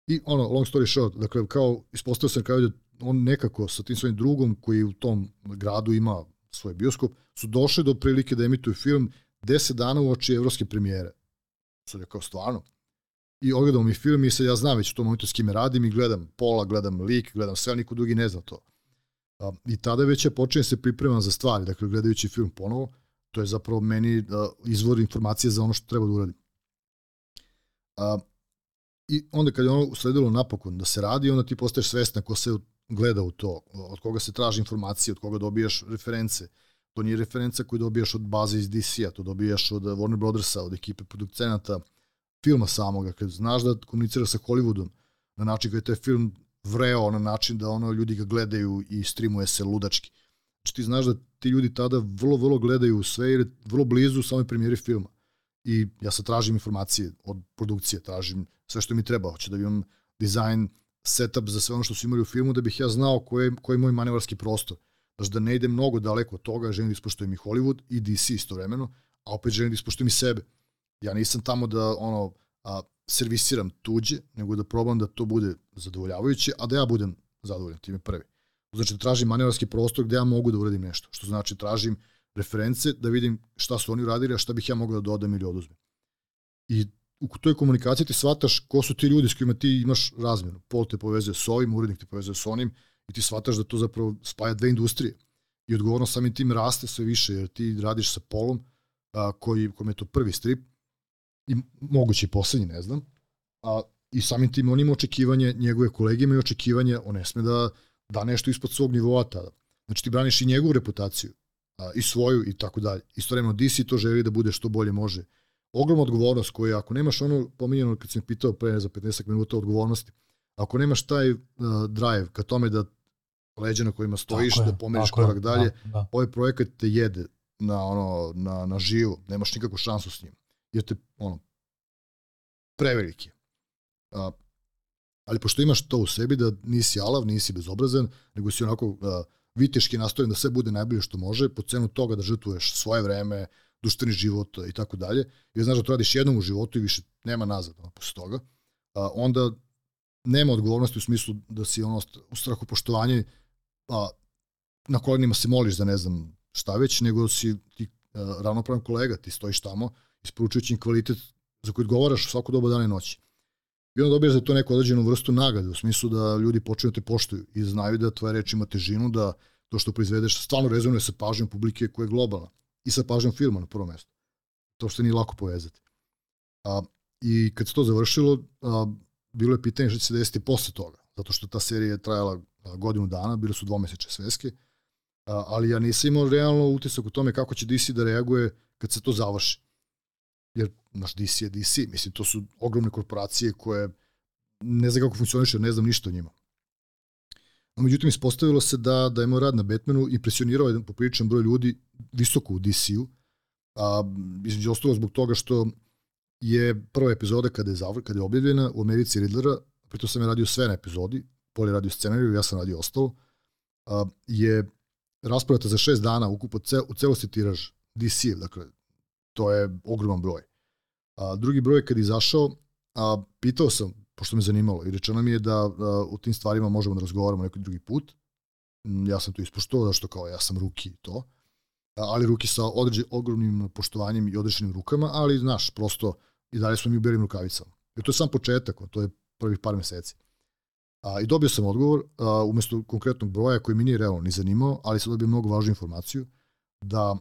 I ono, long story short, dakle, kao, ispostavio sam kao da on nekako sa tim svojim drugom koji u tom gradu ima svoj bioskop, su došli do prilike da emituju film 10 dana u oči evropske premijere. Sad je kao stvarno. I ogledamo mi film i sad ja znam već u tom momentu s kime radim i gledam pola, gledam lik, gledam sve, niko drugi ne zna to. I tada već je počinje se pripremam za stvari, dakle gledajući film ponovo, to je zapravo meni izvor informacije za ono što treba da uradim. I onda kad je ono usledilo napokon da se radi, onda ti postaješ svestan ko se gleda u to, od koga se traži informacije, od koga dobijaš reference. To nije referenca koju dobijaš od baze iz DC-a, to dobijaš od Warner Brothersa, od ekipe produkcenata, filma samoga, kad znaš da komunicira sa Hollywoodom, na način kada je taj film vreo, na način da ono ljudi ga gledaju i streamuje se ludački. Znači ti znaš da ti ljudi tada vrlo, vrlo gledaju sve je vrlo blizu samoj premijeri filma. I ja sad tražim informacije od produkcije, tražim sve što mi treba. Hoće da imam dizajn, setup za sve ono što su imali u filmu da bih ja znao koji je, koji je moj manevarski prostor. Znači da ne idem mnogo daleko od toga, želim da ispoštujem i Hollywood i DC istovremeno, a opet želim da ispoštujem i sebe. Ja nisam tamo da ono a, servisiram tuđe, nego da probam da to bude zadovoljavajuće, a da ja budem zadovoljan, time prvi. Znači da tražim manevarski prostor gde ja mogu da uradim nešto, što znači tražim reference da vidim šta su oni uradili, a šta bih ja mogao da dodam ili oduzmem. I u toj komunikaciji ti shvataš ko su ti ljudi s kojima ti imaš razmenu. Pol te povezuje s ovim, urednik te povezuje s onim i ti shvataš da to zapravo spaja dve industrije. I odgovorno samim tim raste sve više, jer ti radiš sa Polom, a, koji, kome je to prvi strip, i moguće i poslednji, ne znam, a, i samim tim on ima očekivanje, njegove kolege imaju očekivanje, on ne sme da da nešto ispod svog nivoa tada. Znači ti braniš i njegovu reputaciju, a, i svoju i tako dalje. Istovremeno DC to želi da bude što bolje može ogromna odgovornost koja ako nemaš ono pominjeno kad sam pitao pre za 15 minuta odgovornosti, ako nemaš taj uh, drive ka tome da leđa na kojima stojiš, tako da pomeriš korak dalje, da, da. ovaj projekat te jede na, ono, na, na živo, nemaš nikakvu šansu s njim. Jer te, ono, preveliki. A, ali pošto imaš to u sebi da nisi alav, nisi bezobrazan, nego si onako a, viteški nastojen da sve bude najbolje što može, po cenu toga da žrtvuješ svoje vreme, društveni život i tako dalje, jer znaš da to radiš jednom u životu i više nema nazad ono, posle toga, a, onda nema odgovornosti u smislu da si ono u strahu poštovanje a, na kolenima se moliš da ne znam šta već, nego si ti a, ravnopravan kolega, ti stojiš tamo isporučujući im kvalitet za koji odgovaraš svako doba dana i noći. I onda dobiješ za to neku određenu vrstu nagrade, u smislu da ljudi počinju da te poštuju i znaju da tvoja reč ima težinu, da to što proizvedeš stvarno rezonuje sa pažnjom publike koja je globalna i sa pažnjom filma na prvo mesto. To što nije lako povezati. A, I kad se to završilo, a, bilo je pitanje šta će se desiti posle toga, zato što ta serija je trajala godinu dana, bile su dvomesečne sveske, a, ali ja nisam imao realno utisak u tome kako će DC da reaguje kad se to završi. Jer naš DC je DC, mislim, to su ogromne korporacije koje ne znam kako funkcioniše, ne znam ništa o njima. Međutim, ispostavilo se da, da je moj rad na Batmanu impresionirao jedan popriličan broj ljudi visoko u DC-u, a, između ostalo zbog toga što je prva epizoda kada je, zavr, kada je objavljena u Americi Riddlera, pritom sam je radio sve na epizodi, Pol je radio scenariju, ja sam radio ostalo, a, je rasporata za šest dana ukupo cel, u celosti tiraž DC, dakle, to je ogroman broj. A, drugi broj kad je izašao, a, pitao sam, pošto me zanimalo, i rečeno mi je da a, u tim stvarima možemo da razgovaramo neki drugi put. Mm, ja sam to ispoštovao, zašto kao ja sam ruki i to. A, ali ruki sa određe, ogromnim poštovanjem i odrešenim rukama, ali znaš, prosto i dalje smo mi u belim rukavicama. Jer to je sam početak, to je prvih par meseci. A, I dobio sam odgovor, a, umesto konkretnog broja koji mi nije realno ni zanimao, ali sam dobio mnogo važnu informaciju, da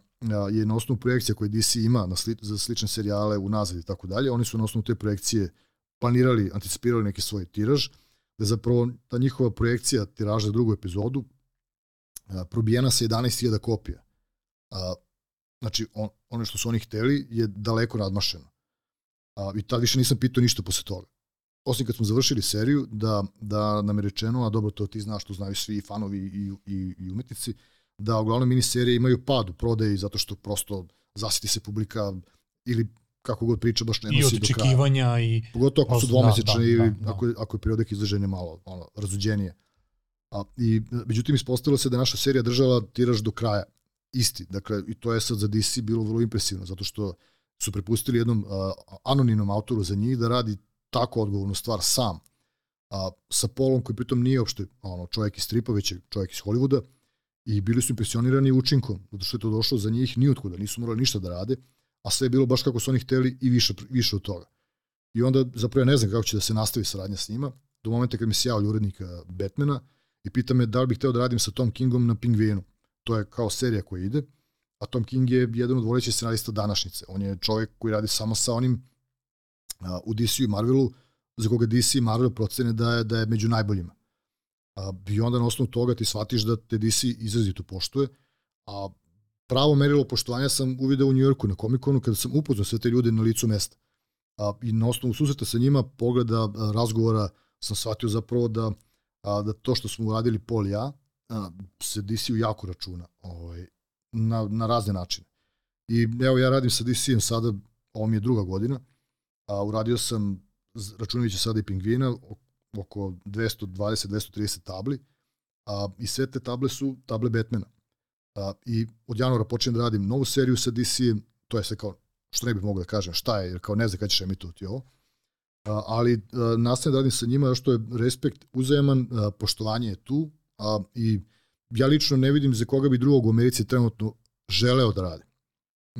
je na osnovu projekcija koje DC ima na sli, za slične serijale unazad i tako dalje, oni su na osnovu te projekcije planirali, anticipirali neki svoj tiraž, da zapravo ta njihova projekcija tiraža za drugu epizodu probijena sa 11.000 kopija. A, znači, on, ono što su oni hteli je daleko nadmašeno. A, I tad više nisam pitao ništa posle toga. Osim kad smo završili seriju, da, da nam je rečeno, a dobro, to ti znaš, to znaju svi fanovi i, i, i umetnici, da uglavnom miniserije imaju pad u prodaji zato što prosto zasiti se publika ili kako god priča baš ne nosi do kraja. I očekivanja i... Pogotovo ako su da, dvomesečne da, da, ili da, da. ako, je, ako je periodek izraženje malo ono, razuđenije. A, I međutim ispostavilo se da naša serija držala tiraž do kraja. Isti. Dakle, i to je sad za DC bilo vrlo impresivno, zato što su prepustili jednom a, anonimnom autoru za njih da radi tako odgovornu stvar sam. A, sa Polom koji pritom nije uopšte ono, čovjek iz stripa, već je čovjek iz Hollywooda, i bili su impresionirani učinkom, zato što je to došlo za njih nijotkuda, nisu morali ništa da rade, a sve je bilo baš kako su oni hteli i više, više od toga. I onda zapravo ja ne znam kako će da se nastavi saradnja s njima, do momenta kad mi se javlja urednik Batmana i pita me da li bih hteo da radim sa Tom Kingom na Pingvinu. To je kao serija koja ide, a Tom King je jedan od volećih scenarista današnjice. On je čovjek koji radi samo sa onim uh, u DC i Marvelu, za koga DC i Marvel procene da je, da je među najboljima. A, I onda na osnovu toga ti shvatiš da te DC izrazito poštuje, a pravo merilo poštovanja sam uvideo u Njujorku na Comic-Conu kada sam upoznao sve te ljude na licu mesta. A, I na osnovu susreta sa njima, pogleda, razgovora, sam shvatio zapravo da, a, da to što smo uradili Pol ja, a, se DC-u jako računa ovaj, na, na razne načine. I evo ja radim sa DC-em sada, ovo mi je druga godina, a uradio sam, računajući sada i Pingvina, oko 220-230 tabli a, i sve te table su table Batmana. A, I od januara počnem da radim novu seriju sa DC, to je sve kao, što ne bih mogao da kažem, šta je, jer kao ne znam kada ćeš emitovati ovo. A, ali a, nastavim da radim sa njima, što je respekt uzajeman, a, poštovanje je tu a, i ja lično ne vidim za koga bi drugog u Americi trenutno želeo da radi.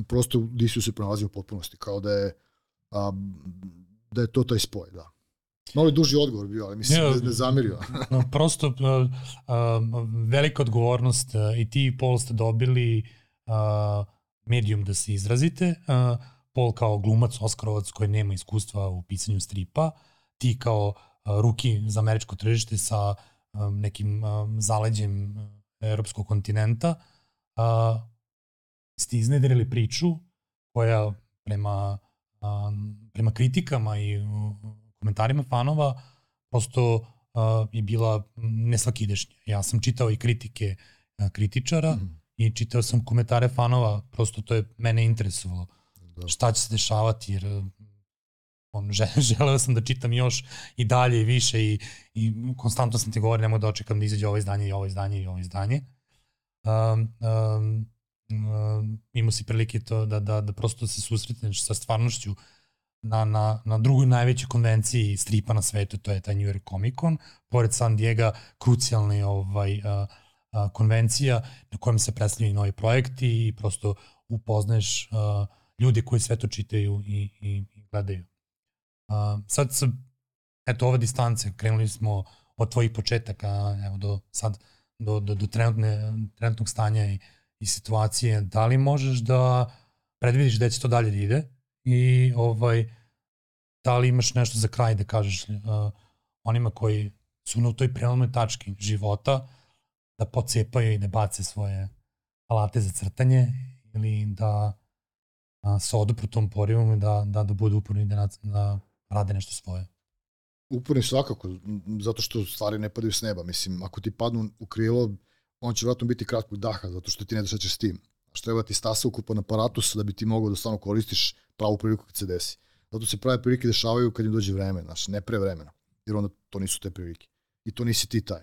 Prosto DC-u se pronalazi u potpunosti, kao da je a, da je to taj spoj, da. Malo duži odgovor bio, ali mislim ne, ne zamirio. prosto velika odgovornost i ti i Paul ste dobili medijum da se izrazite. Paul kao glumac, Oskarovac koji nema iskustva u pisanju stripa, ti kao ruki za američko tržište sa nekim zaleđem evropskog kontinenta, ste iznedrili priču koja prema, prema kritikama i komentarima fanova prosto uh, je bila nesvakidešnja. Ja sam čitao i kritike uh, kritičara mm. i čitao sam komentare fanova, prosto to je mene interesovalo. Da. Šta će se dešavati, jer on, želeo sam da čitam još i dalje i više i, i konstantno sam ti govorio nemoj da očekam da izađe ovo izdanje i ovo izdanje i ovo izdanje. Um, um, um, imao si prilike to da, da, da prosto se susretneš sa stvarnošću na, na, na drugoj najvećoj konvenciji stripa na svetu, to je taj New York Comic Con, pored San Diego, krucijalni ovaj, a, a, konvencija na kojem se predstavljaju novi projekti i prosto upoznaješ a, ljude koji sve to čitaju i, i, i gledaju. A, sad sa eto, ove distance, krenuli smo od tvojih početaka, evo, do sad, do, do, do trenutne, trenutnog stanja i, i situacije, da li možeš da predvidiš da će to dalje da ide i ovaj, da li imaš nešto za kraj da kažeš uh, onima koji su na toj prelomnoj tački života da pocepaju i da bace svoje alate za crtanje ili da a, se odupru tom porivom i da, da, da budu uporni i da, da rade nešto svoje. Uporni svakako, zato što stvari ne padaju s neba. Mislim, ako ti padnu u krilo, on će vratno biti kratkog daha, zato što ti ne daš s tim. Što treba ti stasa ukupan aparatus da bi ti mogao da stvarno koristiš pravu priliku kad se desi. Zato se prave prilike dešavaju kad im dođe vreme, znaš, ne pre vremena, jer onda to nisu te prilike. I to nisi ti taj.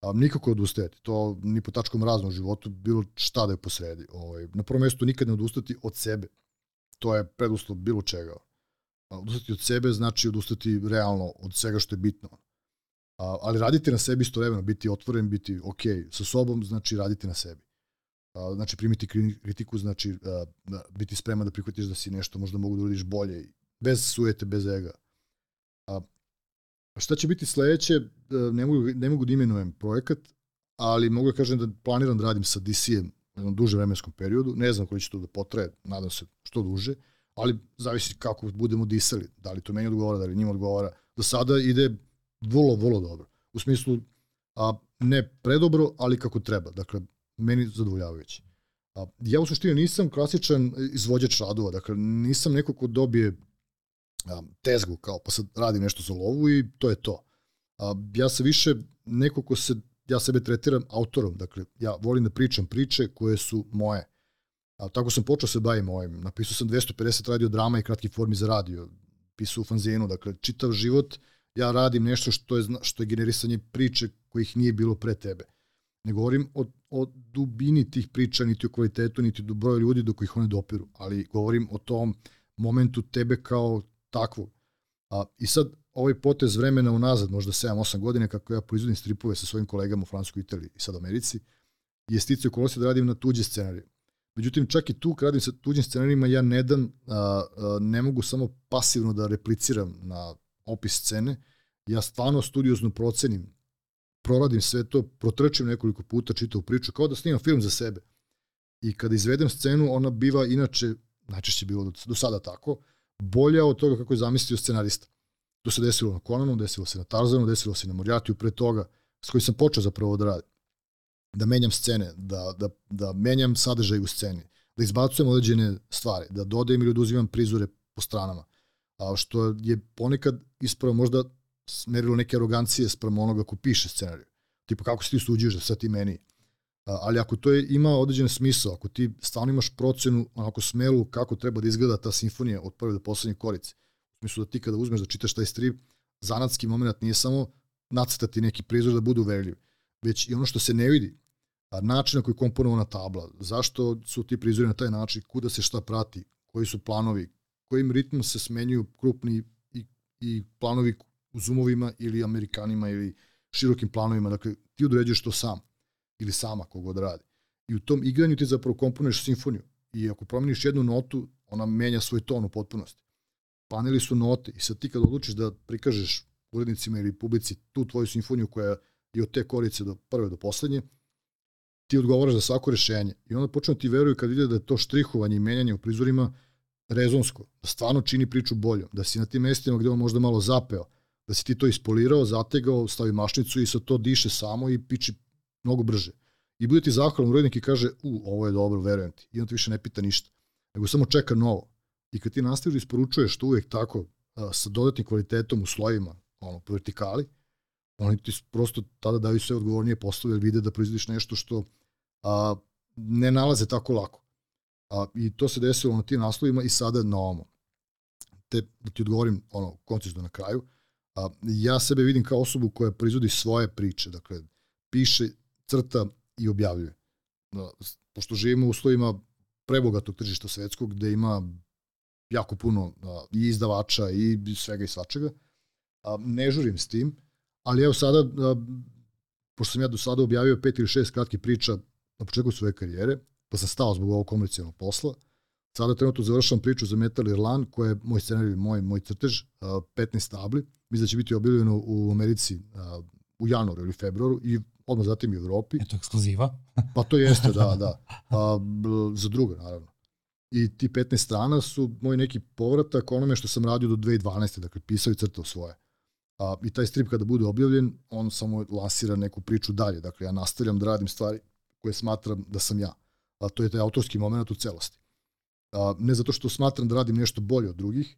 A, nikako odustajati, to ni po tačkom raznom životu, bilo šta da je posredi. Ovaj, na prvom mjestu nikad ne odustati od sebe. To je preduslov bilo čega. A, odustati od sebe znači odustati realno od svega što je bitno. A, ali raditi na sebi istovremeno, biti otvoren, biti ok sa sobom, znači raditi na sebi. Znači primiti kritiku, znači biti spreman da prihvatiš da si nešto možda mogu da uradiš bolje, bez sujete, bez ega. A, Šta će biti sledeće, e, ne mogu, ne mogu da imenujem projekat, ali mogu da kažem da planiram da radim sa DC-em u jednom duže vremenskom periodu, ne znam koji će to da potraje, nadam se što duže, ali zavisi kako budemo disali, da li to meni odgovara, da li njima odgovara. Do sada ide vrlo, vrlo dobro. U smislu, a, ne predobro, ali kako treba. Dakle, meni zadovoljavajući. Ja u suštini nisam klasičan izvođač radova, dakle, nisam neko ko dobije tezgu kao pa sad radim nešto za lovu i to je to. Ja se više neko ko se ja sebe tretiram autorom, dakle ja volim da pričam priče koje su moje. A, tako sam počeo se bavim ovim. Napisao sam 250 radio drama i kratki formi za radio. Pisao u fanzinu, dakle čitav život ja radim nešto što je, što je generisanje priče kojih nije bilo pre tebe. Ne govorim o, o dubini tih priča, niti o kvalitetu, niti do broja ljudi do kojih one dopiru, ali govorim o tom momentu tebe kao takvog. A, I sad ovaj potez vremena unazad, možda 7-8 godine, kako ja proizvodim stripove sa svojim kolegama u Francuskoj, Italiji i sad Americi, je stice okolosti da radim na tuđe scenarije. Međutim, čak i tu, kad radim sa tuđim scenarijima, ja ne dam, a, a, ne mogu samo pasivno da repliciram na opis scene, ja stvarno studiozno procenim, proradim sve to, protrčim nekoliko puta čitavu priču, kao da snimam film za sebe. I kada izvedem scenu, ona biva inače, najčešće bilo do, do sada tako, bolja od toga kako je zamislio scenarista. To se desilo na Conanu, desilo se na Tarzanu, desilo se na Moriartiju pre toga, s kojim sam počeo zapravo da radim. Da menjam scene, da, da, da menjam sadržaj u sceni, da izbacujem određene stvari, da dodajem ili oduzimam prizore po stranama. A što je ponekad ispravo možda smerilo neke arogancije sprem onoga ko piše scenariju. Tipo, kako se ti suđuješ da sad ti meni ali ako to je, ima određen smisao, ako ti stvarno imaš procenu onako smelu kako treba da izgleda ta simfonija od prve do poslednje korice, u smislu da ti kada uzmeš da čitaš taj strip, zanatski moment nije samo nacrtati neki prizor da budu uverljiv, već i ono što se ne vidi, a način na koji je komponovana tabla, zašto su ti prizori na taj način, kuda se šta prati, koji su planovi, kojim ritmom se smenjuju krupni i, i planovi u zoomovima ili amerikanima ili širokim planovima, dakle ti određuješ to sam ili sama kogod radi. I u tom igranju ti zapravo komponuješ simfoniju. I ako promeniš jednu notu, ona menja svoj ton u potpunosti. Paneli su note i sad ti kad odlučiš da prikažeš urednicima ili publici tu tvoju simfoniju koja je od te korice do prve do poslednje, ti odgovaraš za svako rešenje. I onda počne da ti veruju kad vide da je to štrihovanje i menjanje u prizorima rezonsko, da stvarno čini priču boljom, da si na tim mestima gde on možda malo zapeo, da si ti to ispolirao, zategao, stavi mašnicu i sa to diše samo i piči mnogo brže. I bude ti zahvalan urednik i kaže, u, ovo je dobro, verujem ti. I on te više ne pita ništa, nego samo čeka novo. I kad ti nastaviš da isporučuješ to uvijek tako, a, sa dodatnim kvalitetom u slojima, ono, po vertikali, oni ti prosto tada daju sve odgovornije poslove, jer vide da proizvodiš nešto što a, ne nalaze tako lako. A, I to se desilo na tim naslovima i sada na ovom. Te, da ti odgovorim ono, koncizno na kraju, a, ja sebe vidim kao osobu koja proizvodi svoje priče, dakle, piše crta i objavljuje. Da, pošto živimo u uslovima prebogatog tržišta svetskog, gde ima jako puno da, i izdavača i svega i svačega, a, ne žurim s tim, ali evo sada, a, pošto sam ja do sada objavio pet ili šest kratkih priča na početku svoje karijere, pa sam stao zbog ovog komercijalnog posla, Sada trenutno završavam priču za Metal Irland, koja je moj scenarij, moj, moj crtež, 15 tabli. Mislim da će biti objavljeno u Americi u januaru ili februaru i odmah zatim i u Evropi. Eto, ekskluziva. pa to jeste, da, da. A, za druga, naravno. I ti 15 strana su moj neki povratak onome što sam radio do 2012. Dakle, pisao i crtao svoje. A, I taj strip kada bude objavljen, on samo lansira neku priču dalje. Dakle, ja nastavljam da radim stvari koje smatram da sam ja. A to je taj autorski moment u celosti. Ne zato što smatram da radim nešto bolje od drugih,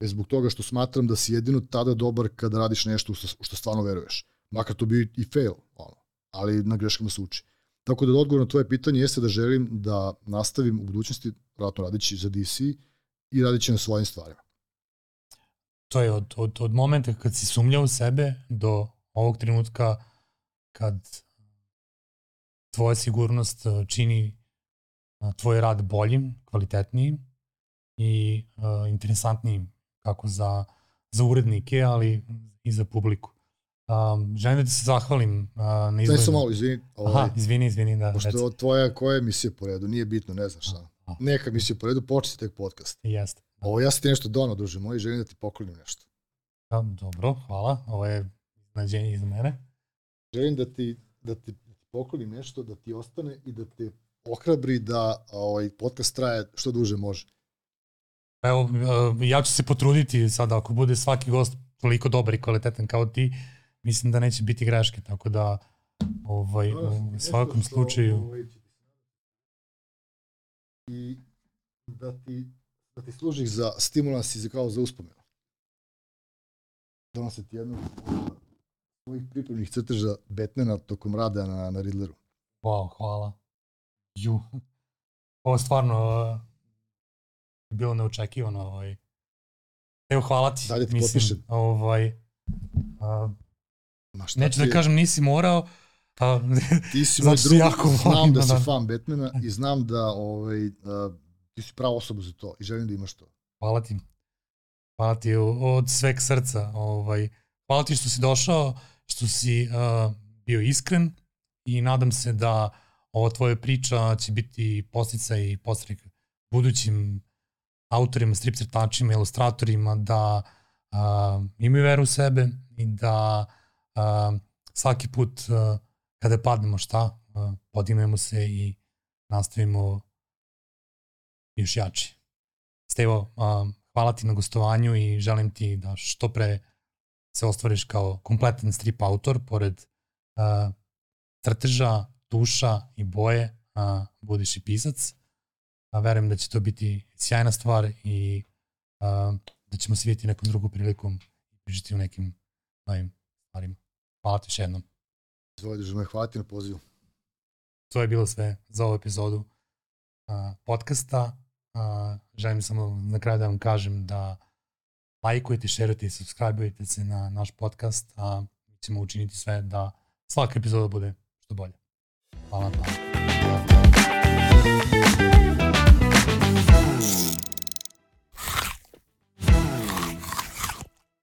već zbog toga što smatram da si jedino tada dobar kada radiš nešto u što stvarno veruješ. Makar to bi i fail, ono, ali na greškama se uči. Tako da odgovor na tvoje pitanje jeste da želim da nastavim u budućnosti, vratno radići za DC i radići na svojim stvarima. To je od, od, od momenta kad si sumnjao u sebe do ovog trenutka kad tvoja sigurnost uh, čini tvoj rad boljim, kvalitetnijim i uh, interesantnijim kako za, za urednike, ali i za publiku. Um, želim da ti se zahvalim uh, na izgledu. Daj sam malo, izvini. Ovaj, Aha, izvini, izvini. Da, pošto je tvoja koja emisija po redu, nije bitno, ne znaš šta. Neka emisija po redu, početi tek podcast. Jeste. Ovo ja sam ti nešto donao, druže moj, želim da ti poklonim nešto. Ja, dobro, hvala. Ovo je znađenje iz mene. Želim da ti, da ti poklonim nešto, da ti ostane i da te ohrabri da ovaj podcast traje što duže može. Evo, ja ću se potruditi sada, ako bude svaki gost toliko dobar i kvalitetan kao ti, mislim da neće biti greške, tako da ovaj, u svakom slučaju... Ovaj, I da ti, da ti služi za stimulans i za, kao za uspomenu. Donosi ti jednu svojih pripremnih crteža Batmana tokom rada na, na Riddleru. Wow, hvala. Ju. Ovo stvarno uh, bilo neočekivano. Ovaj. Evo, hvala ti. Dalje ti Mislim, potpišem. Ovaj, uh, Ma šta neću da kažem nisi morao, a, ti si moj drug, jako znam da si da. fan Batmana i znam da ovaj, uh, ti si prava osoba za to i želim da imaš to. Hvala ti. Hvala ti od sveg srca. Ovaj, hvala ti što si došao, što si uh, bio iskren i nadam se da ova tvoja priča će biti postica i postrek budućim autorima, strip crtačima, ilustratorima da uh, imaju veru u sebe i da uh, svaki put uh, kada padnemo šta, uh, podignemo se i nastavimo još jači. Stevo, uh, hvala ti na gostovanju i želim ti da što pre se ostvariš kao kompletan strip autor, pored uh, crteža, tuša i boje, uh, budiš i pisac. A verujem da će to biti sjajna stvar i uh, da ćemo se vidjeti nekom drugom prilikom i pričati u nekim novim stvarima. Hvala ti još jednom. Izvolite, želim hvala ti na pozivu. To je bilo sve za ovu epizodu uh, podcasta. Uh, želim samo na kraju da vam kažem da lajkujete, šerujete i subscribeujete se na naš podcast, a mi ćemo učiniti sve da svaka epizoda bude što bolje. Hvala vam.